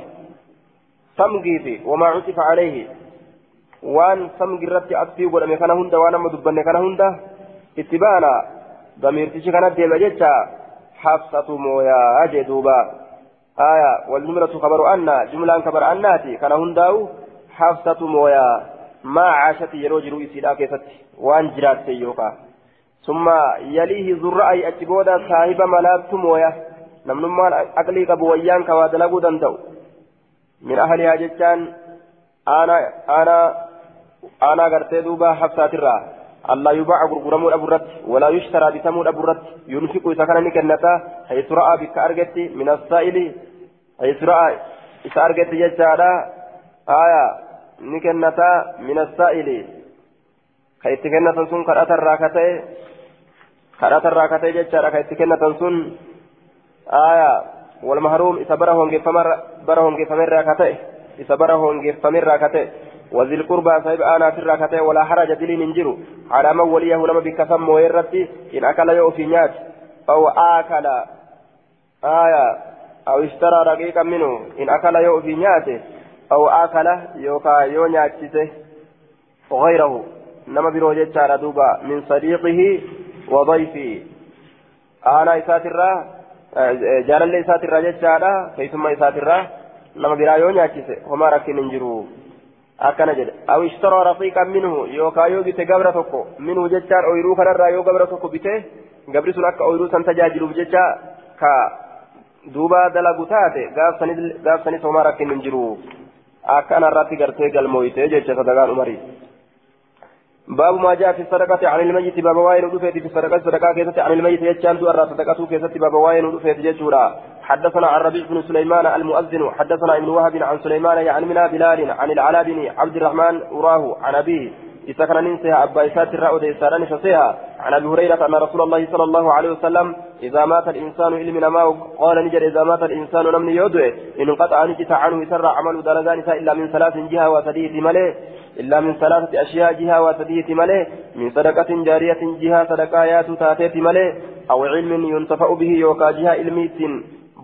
سمكي في وما عطف عليه absii godhame kana hunda waan amma dubbanne kana hunda itti baana damiirtichi kana deema jecha hafsatu mooyaa jee duuba aya waljumlatu kabaru anna jumlaan kabar annaati kana hundaa'u hafsatu mooyaa maa caashati yeroo jiru isiidhaa keessatti waan jiraatte yookaa summa yaliihi zurra'ay achi booda saahiba malaattu mooya namnummaan aqlii qabu wayyaan kawaa dalaguu danda'u? Min ahlihaa jechaan ana ana أنا قرتي دوبا حفصات الرا الله يباع غرغرمو أبرت ولا يشترى بثمود أبرت ينفق سكن نكنتا حيث رأى بك أرجت من السائل حيث رأى إذا أرجت ججالا آية نكنتا من السائل كيف كنتا سن كرات الراكتي كرات الراكتي ججالا كيف كنتا سن آية والمحروم إذا برهم جفمر برهم جفمر راكتي إذا برهم جفمر راكتي وذي القربى صاحب أنا في الركعتين ولا حرج دليل ننجر على من وليه لما بكسم ويرتي إن أكل يؤفي نيات أو آكل آية أو اشترى رقيقا منه إن أكل يؤفي نياته أو آكل يوكا يونياتشته وغيره نما بروجة دوبا من صديقه وضيفه أنا إساترا جالل إساترا جتشارا كيسما إساترا نما برا يونياتشته وما ركن ننجرو akkana jedhe aw ishtaraa raqiiqan minhu yookaa yoo bite gabra tokko minhu jechaan ooyiruu kanarraa yoo gabra tokko bite gabri sun akka ooyiruu san tajaajiluuf jecha ka duuba dalagu taate gaaf sanis homaa rakkin hin jiru akkanarratti gartee galmooyte jecha sadagaan umarii باب ما جاء في الصدقة عن الميت باب واين ودفيت في الصدقة صدقة كيست عن الميت يجان دو صدقة كيست باب واين ودفيت ججورا حدثنا عن ربيع بن سليمان المؤذن حدثنا ابن وهب عن سليمان يعني من بلال عن العلاء بن عبد الرحمن أراه عن أبيه إسكن ننسيها أبا إسات الرأود إساران فسيها عن أبي هريرة أن رسول الله صلى الله عليه وسلم إذا مات الإنسان إلمنا ما قال نجر إذا مات الإنسان نمن يدعي إن انقطع نجت عنه يسرع عمل درجان إلا من ثلاث جهة وسديه ملئ إلا من ثلاثة أشياء جهة وسديه ملئ من صدقة جارية جهة صدقايات تاتيت ملئ أو علم ينتفع به يوكا جهة علميت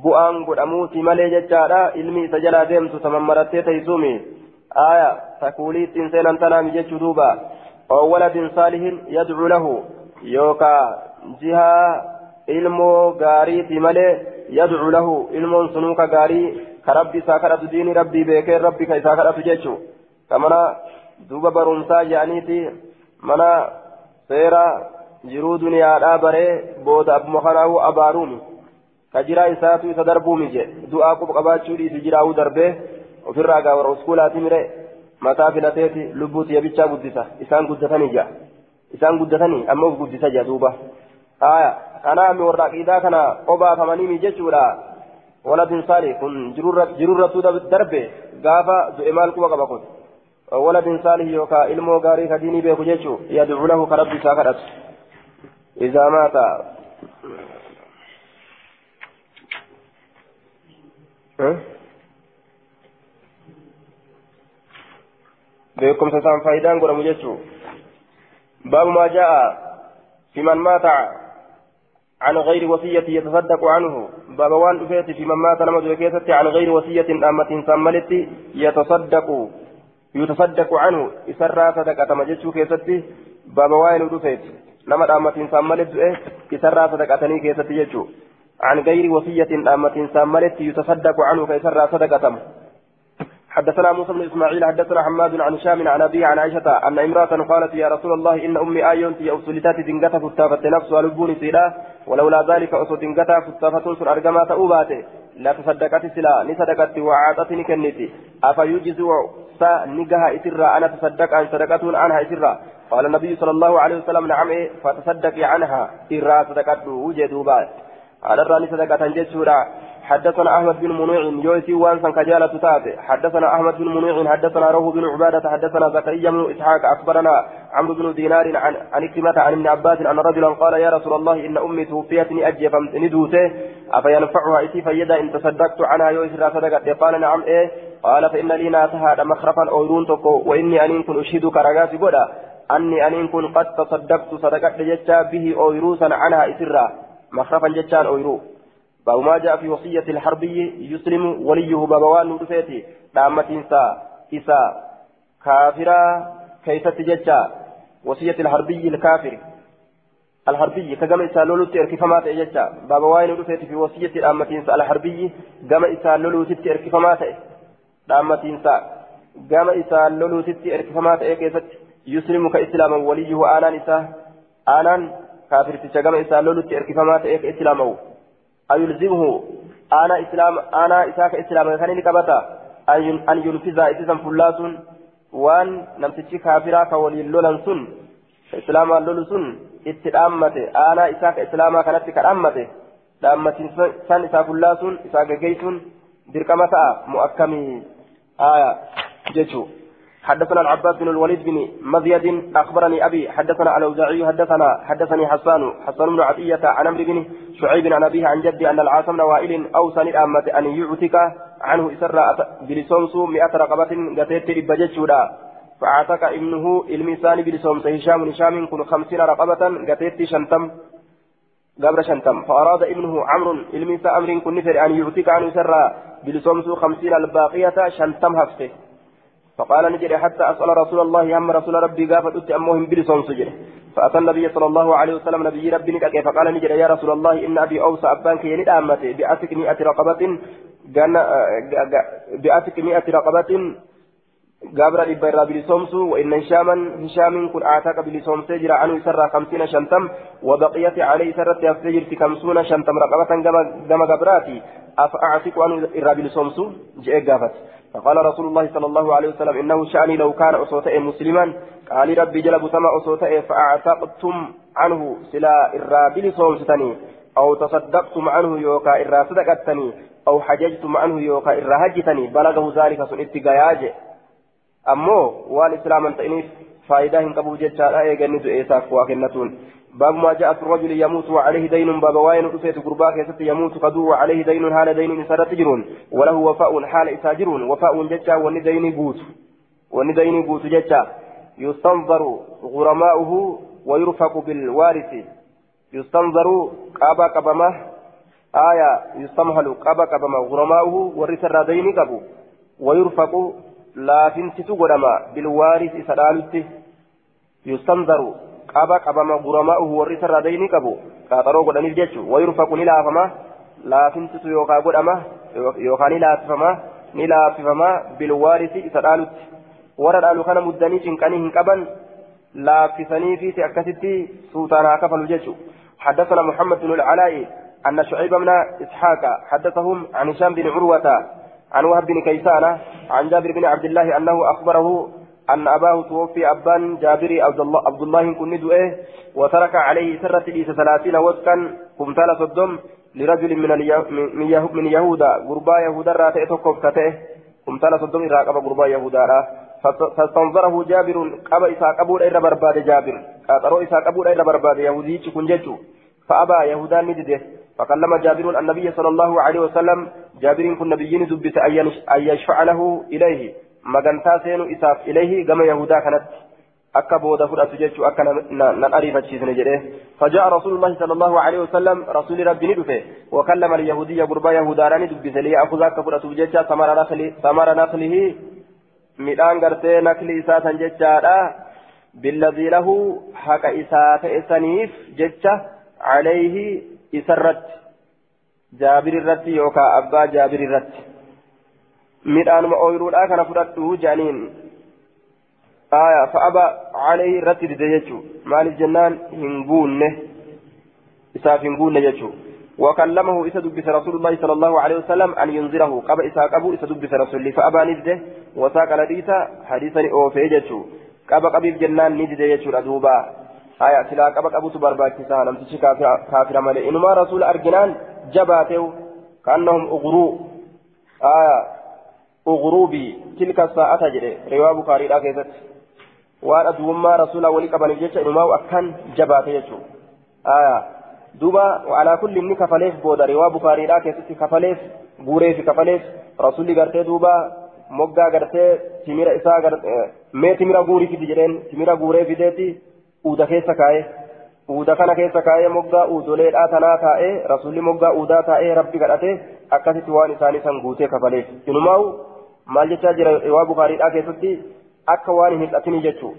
bu'aan godhamuuti malee jechaadha ilmi isa jalaa deemtu tamammarattee teessumi aya takuulii ittiin seenan tanaami jechuu duuba oo waladin saalihin yadcu lahu yookaa jihaa ilmoo gaariiti malee yadcu lahu ilmoon sunuuka gaarii ka rabbi isaa kadhatu diini rabbii beekee ka ka duuba barumsaa jedhaniiti mana seera jiruu duniyaadhaa baree booda abbuma kanaahu abaaruumi kajiraa isaatu isa darbuu mije du'aa quba qabaachuu dhiisi jiraa'uu darbee ofirraa gaawara uskuulaati mire mataa filateeti lubbuuti yabichaa guddisa isaan guddatanii jaa isaan guddatanii amma uf guddisa jaa duuba aya kanaa mi warra aqiidaa kana obaafamanii mi jechuudha waladin saali kun jirurrattuu darbe gaafa du'e maal quba qaba kun ilmoo gaarii ka diinii beeku jechuu yadcuu lahu ka rabbi isaa kadhatu idaa maata beekumsa isaan faayidaan godhamu jechuun baabu maa jaa'a fi man maata عن غير وصية يتصدق عنه بابا وان في من مات وكيست عن غير وصية أمة سملت يتصدق يتصدق عنه. إسرى صدقة مجتشو كيستي. بابا وائل ودفيت نما دامتين ساملت إيه إسرى صدقتني كيستي جتشو عن غير وصية دامتين ساملت يتصدق عنه كيسرى صدقة حدثنا موسى بن إسماعيل حدثنا حماد عن هشام عن ابي عن عائشة أن امرأة قالت يا رسول الله إن أمي آيون تي اوسلتات دنگتا فتافت نفسها لبوني سيدا. ولولا ذلك أسو دنگتا فتافت سر ارغما تؤباته لا تصدقت سلا نصدقت وعاطتني كنتي افا سا نجها اسرا أنا تصدق عن صدقه عنها اسرا قال النبي صلى الله عليه وسلم نعم إيه فتصدقي عنها إرا صدقت وجدوا على الراني صدقة جسورا حدثنا احمد بن منيع يوسي وانسا كجالة تاتي حدثنا احمد بن منيع حدثنا روح بن عبادة حدثنا زكريا بن اسحاق اخبرنا عمرو بن دينار عن عن كلمة عن ابن عباس ان رجلا قال يا رسول الله ان امي توفيتني أجي فمتندوته افينفعها اتي فيدا ان تصدقت عنها يوسي صدقت قال نعم إيه قال فإن لي ناتها مخرفا اويرون تكو وإني ان كن أشهدك رغاتي قدا أني ان كن قد تصدقت صدقت جتا به اويروسا عنها إسرا. مخرفا جتان اويرو باب ما جاء في وصية الحربي يسلم وليه بابوان نورفيتي. دامة إنسا إسا. كافرا كيف تججا وصية الحربي الكافر. الحربي كجمع إسا لولو تركي فما تججا بابوان نورفيتي في وصية دامة إنسا الحربي جمع إسا لولو تركي فما تججا دامة إنسا جمع إسا لولو تركي فما تججا يسلم كإسلاما وليه آنان إسا آنان كافر تجمع إسا لولو تركي فما تججا إسلامه أيلزمه أنا إسلام أنا إساك إسلام كان كبتا أن ينفذ إسلام فلات وان نمتشي كافرا كولي لولن سن إسلام لول سن اتدامته أنا إساك إسلام كانت كدامته دامتين سن إسا فلات إساك جيسون دركمتا مؤكمي آية. جيشو حدثنا العباس بن الوليد بن مزيد أخبرني أبي. حدثنا الأوزاعي حدثنا حدثني حسان. حسان بن عطية عن عمرو بن شعيب عن أبيه عن جدي أن العاصم بن وائل اوصى للامه أن يعتك عنه اسر بلسومس 100 رقبة قتيت بججودا فاعتك ابنه إلميسان بلسومس هشام هشام كن 50 رقبة قتيت شنتم. قبر شنتم فأراد ابنه عمرو الميسى أمر كن نفر أن يعتك عنه سر بلسومس خمسين الباقية شنتم هفته فقال نجري حتى أسأل رسول الله أما رسول ربي قافت أمهم بلسون سجره فأتى النبي صلى الله عليه وسلم نبي ربي نكاكي فقال نجري يا رسول الله إن أبي أوسى أبانك يلد أمتي بأتك مئة رقبة بأتك مئة رقبة قابر إبرا بلسومسو وإن هشاما هشام كن آتاك بلسومس جرى عنه سر خمسين شنتم وبقيت عليه سرت يفجر خمسون شنتم رقبة قم قبراتي أفأعتك عنه إرا بلسومسو جئ قافت فقال رسول الله صلى الله عليه وسلم إنه شأني لو كان أصوتئ مسلما قال ربي جلب سما أصوتئ فأعتقتم عنه سلا إرابل صومستني أو تصدقتم عنه يوكا إرا صدقتني أو حججتم عنه يوكا إرا هجتني بلغه ذلك سنت قياج أمو والإسلام أنت فائدة هنقبو جتشارا إيغني دعيساك واكنتون باب ما جاء في الرجل يموت وعليه دين باب واين رفيت قرباك يست يموت قدو وعليه دين حال دين إسارة تجرون وله وفاء حال إساجرون وفاء ججا وندين بوت وندين بوت ججا يستنظر غرماؤه ويرفق بالوارث يستنظر قابا قبمه آية يستمهل قابا قبمه غرماؤه ورث الردين قبو ويرفق لا فنتت قدما بالوارث سلالته يستنظر qaba qabama guramaa'uhu warri isarraa dayni qabu qaaxaroo godhaniif jechu wayurfaqu ni laafama laafintitu yookaa godhama yookaan ni laafifama ni laafifama bilwaarisi isa dhaalutti warra dhaalu kana muddanii cinqanii hin qaban laaffisanii fi akkasitti suutaan haa kafalu jechu حدثنا محمد بن العلاء أن شعيب بن إسحاق حدثهم عن هشام بن عروة عن وهب بن كيسان عن جابر بن عبد الله أنه أخبره أن أباه توفي أبان جابري عبد الله كن دؤه وترك عليه سرة ليس ثلاثين وسكا كمثال صدم لرجل من من, من يهودا غربا يهودا راتئ تكوف كتئه كمثال صدم راقب غربا يهودا فاستنظره جابر قبا إسا قبول إلى برباد جابر. قاترو إسا قبول إلى برباد يهودي كن فأبى يهودا ندده. فكلم جابر النبي صلى الله عليه وسلم جابر كن نبيين دبت أن يشفع له إليه magantaa seenu isaaf ilayhi gama yahudaa kanatti akka booda fudhatu jechuu akka nan ariifachiisne jedhe فجاء رسول الله صلى الله عليه وسلم رسول ربي ندفه وكلم اليهودية قربا يهوداراني دبس ليأخذ بججة ثمر نخله ثمر نخله midhaan gartee nakli isaa san jechaadha billadii lahu haqa isaa ta'e saniif jecha calayhi isarratti jaabir irratti yookaan abbaa jaabir irratti midhaanuma ooyiruudhaa kana fudhadhu jedhaniin aya fa'aba calayhi irratti dide jechuu maaliif jennaan hin guunne isaaf hin guunne jechuu وكلمه إذا دبس رسول الله صلى الله عليه وسلم أن ينذره قبل إساء قبو إذا دبس رسول الله فأبى نجده وساق لديتا حديثا أوفيجته قبل قبل جنان نجده يجور أدوبا haya silaa qaba qabutu barbaachisaa namtichi kaafira malee inumaa rasuula arginaan jabaateew kaannahum uguruu haya ugruubii tilka saa'ata jedhe. Riwaa bukaariidhaa keessatti. Waan aduwummaa rasuulaa walii qabaniif jecha inumaa akkan jabaate jechuu haya duuba alaa kulli inni kafaleef booda. Riwaa bukaariidhaa keessatti kafaleef guureefi kafaleef rasuulli gartee duuba moggaa gartee timira isaa eh, mee timira guurii fidi jedheen. Timira guuree fideetti. Uuda keessa kaa'ee uuda kana keessa kaa'ee moggaa uudoleedhaa tanaa taa'ee rasulli moggaa uudaa taa'ee rabbi kadhate akkasitti waan isaanii san guutee kafaleef inumaa'u maal jechaa jira riwaa bukaariidhaa keessatti akka waan hin hidhatini jechuu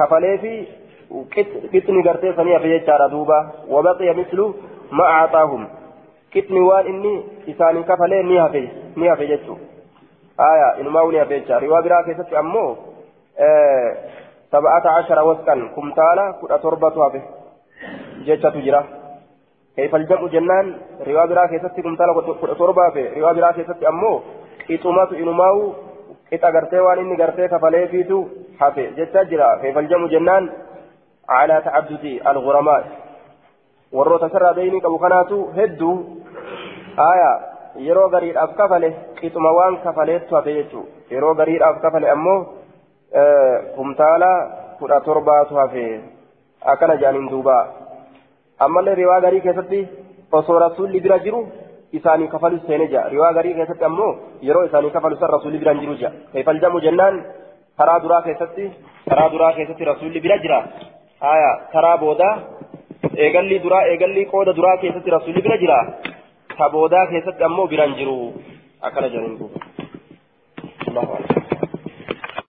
kafaleefi qixni gartee sanii hafe jechaadha duuba wabaqiya mislu ma aataahum qixni waan inni isaanii kafalee ni hafe ni hafe jechuu aya inumaa ni hafe jecha riwaa biraa keessatti ammoo sab'ata ashara wasqan kumtaala kudha torbatu hafe jechatu jira kayfal jam'u jennaan riwaa biraa keessatti kumtaala kudha torba hafe riwaa biraa keessatti ammoo qixumatu inumaa'u qixa gartee waan inni gartee kafaleefiitu hafe jecha jira kayfal jam'u jennaan على تعدد الغرماء warroota sarraa beeyni qabu kanaatu hedduu aya yeroo gariidhaaf kafale qixuma waan kafaleettu hafe jechuu yeroo gariidhaaf kafale ammoo kumtaala kudha torbaatu hafe akkana jedhaniin duuba ammallee riwaa garii keessatti osoo rasuulli bira jiru isaanii kafalu seene jira riwaa garii keessatti ammoo yeroo isaanii kafalu san rasuulli bira hin jiru jira keefaljamu jennaan karaa duraa keessatti karaa duraa keessatti rasuulli bira jira aya karaa booda eegalli duraa eegalli qooda duraa keessatti rasuulli bira jira ta boodaa keessatti ammoo biraan jiru akkana jedhaniin duuba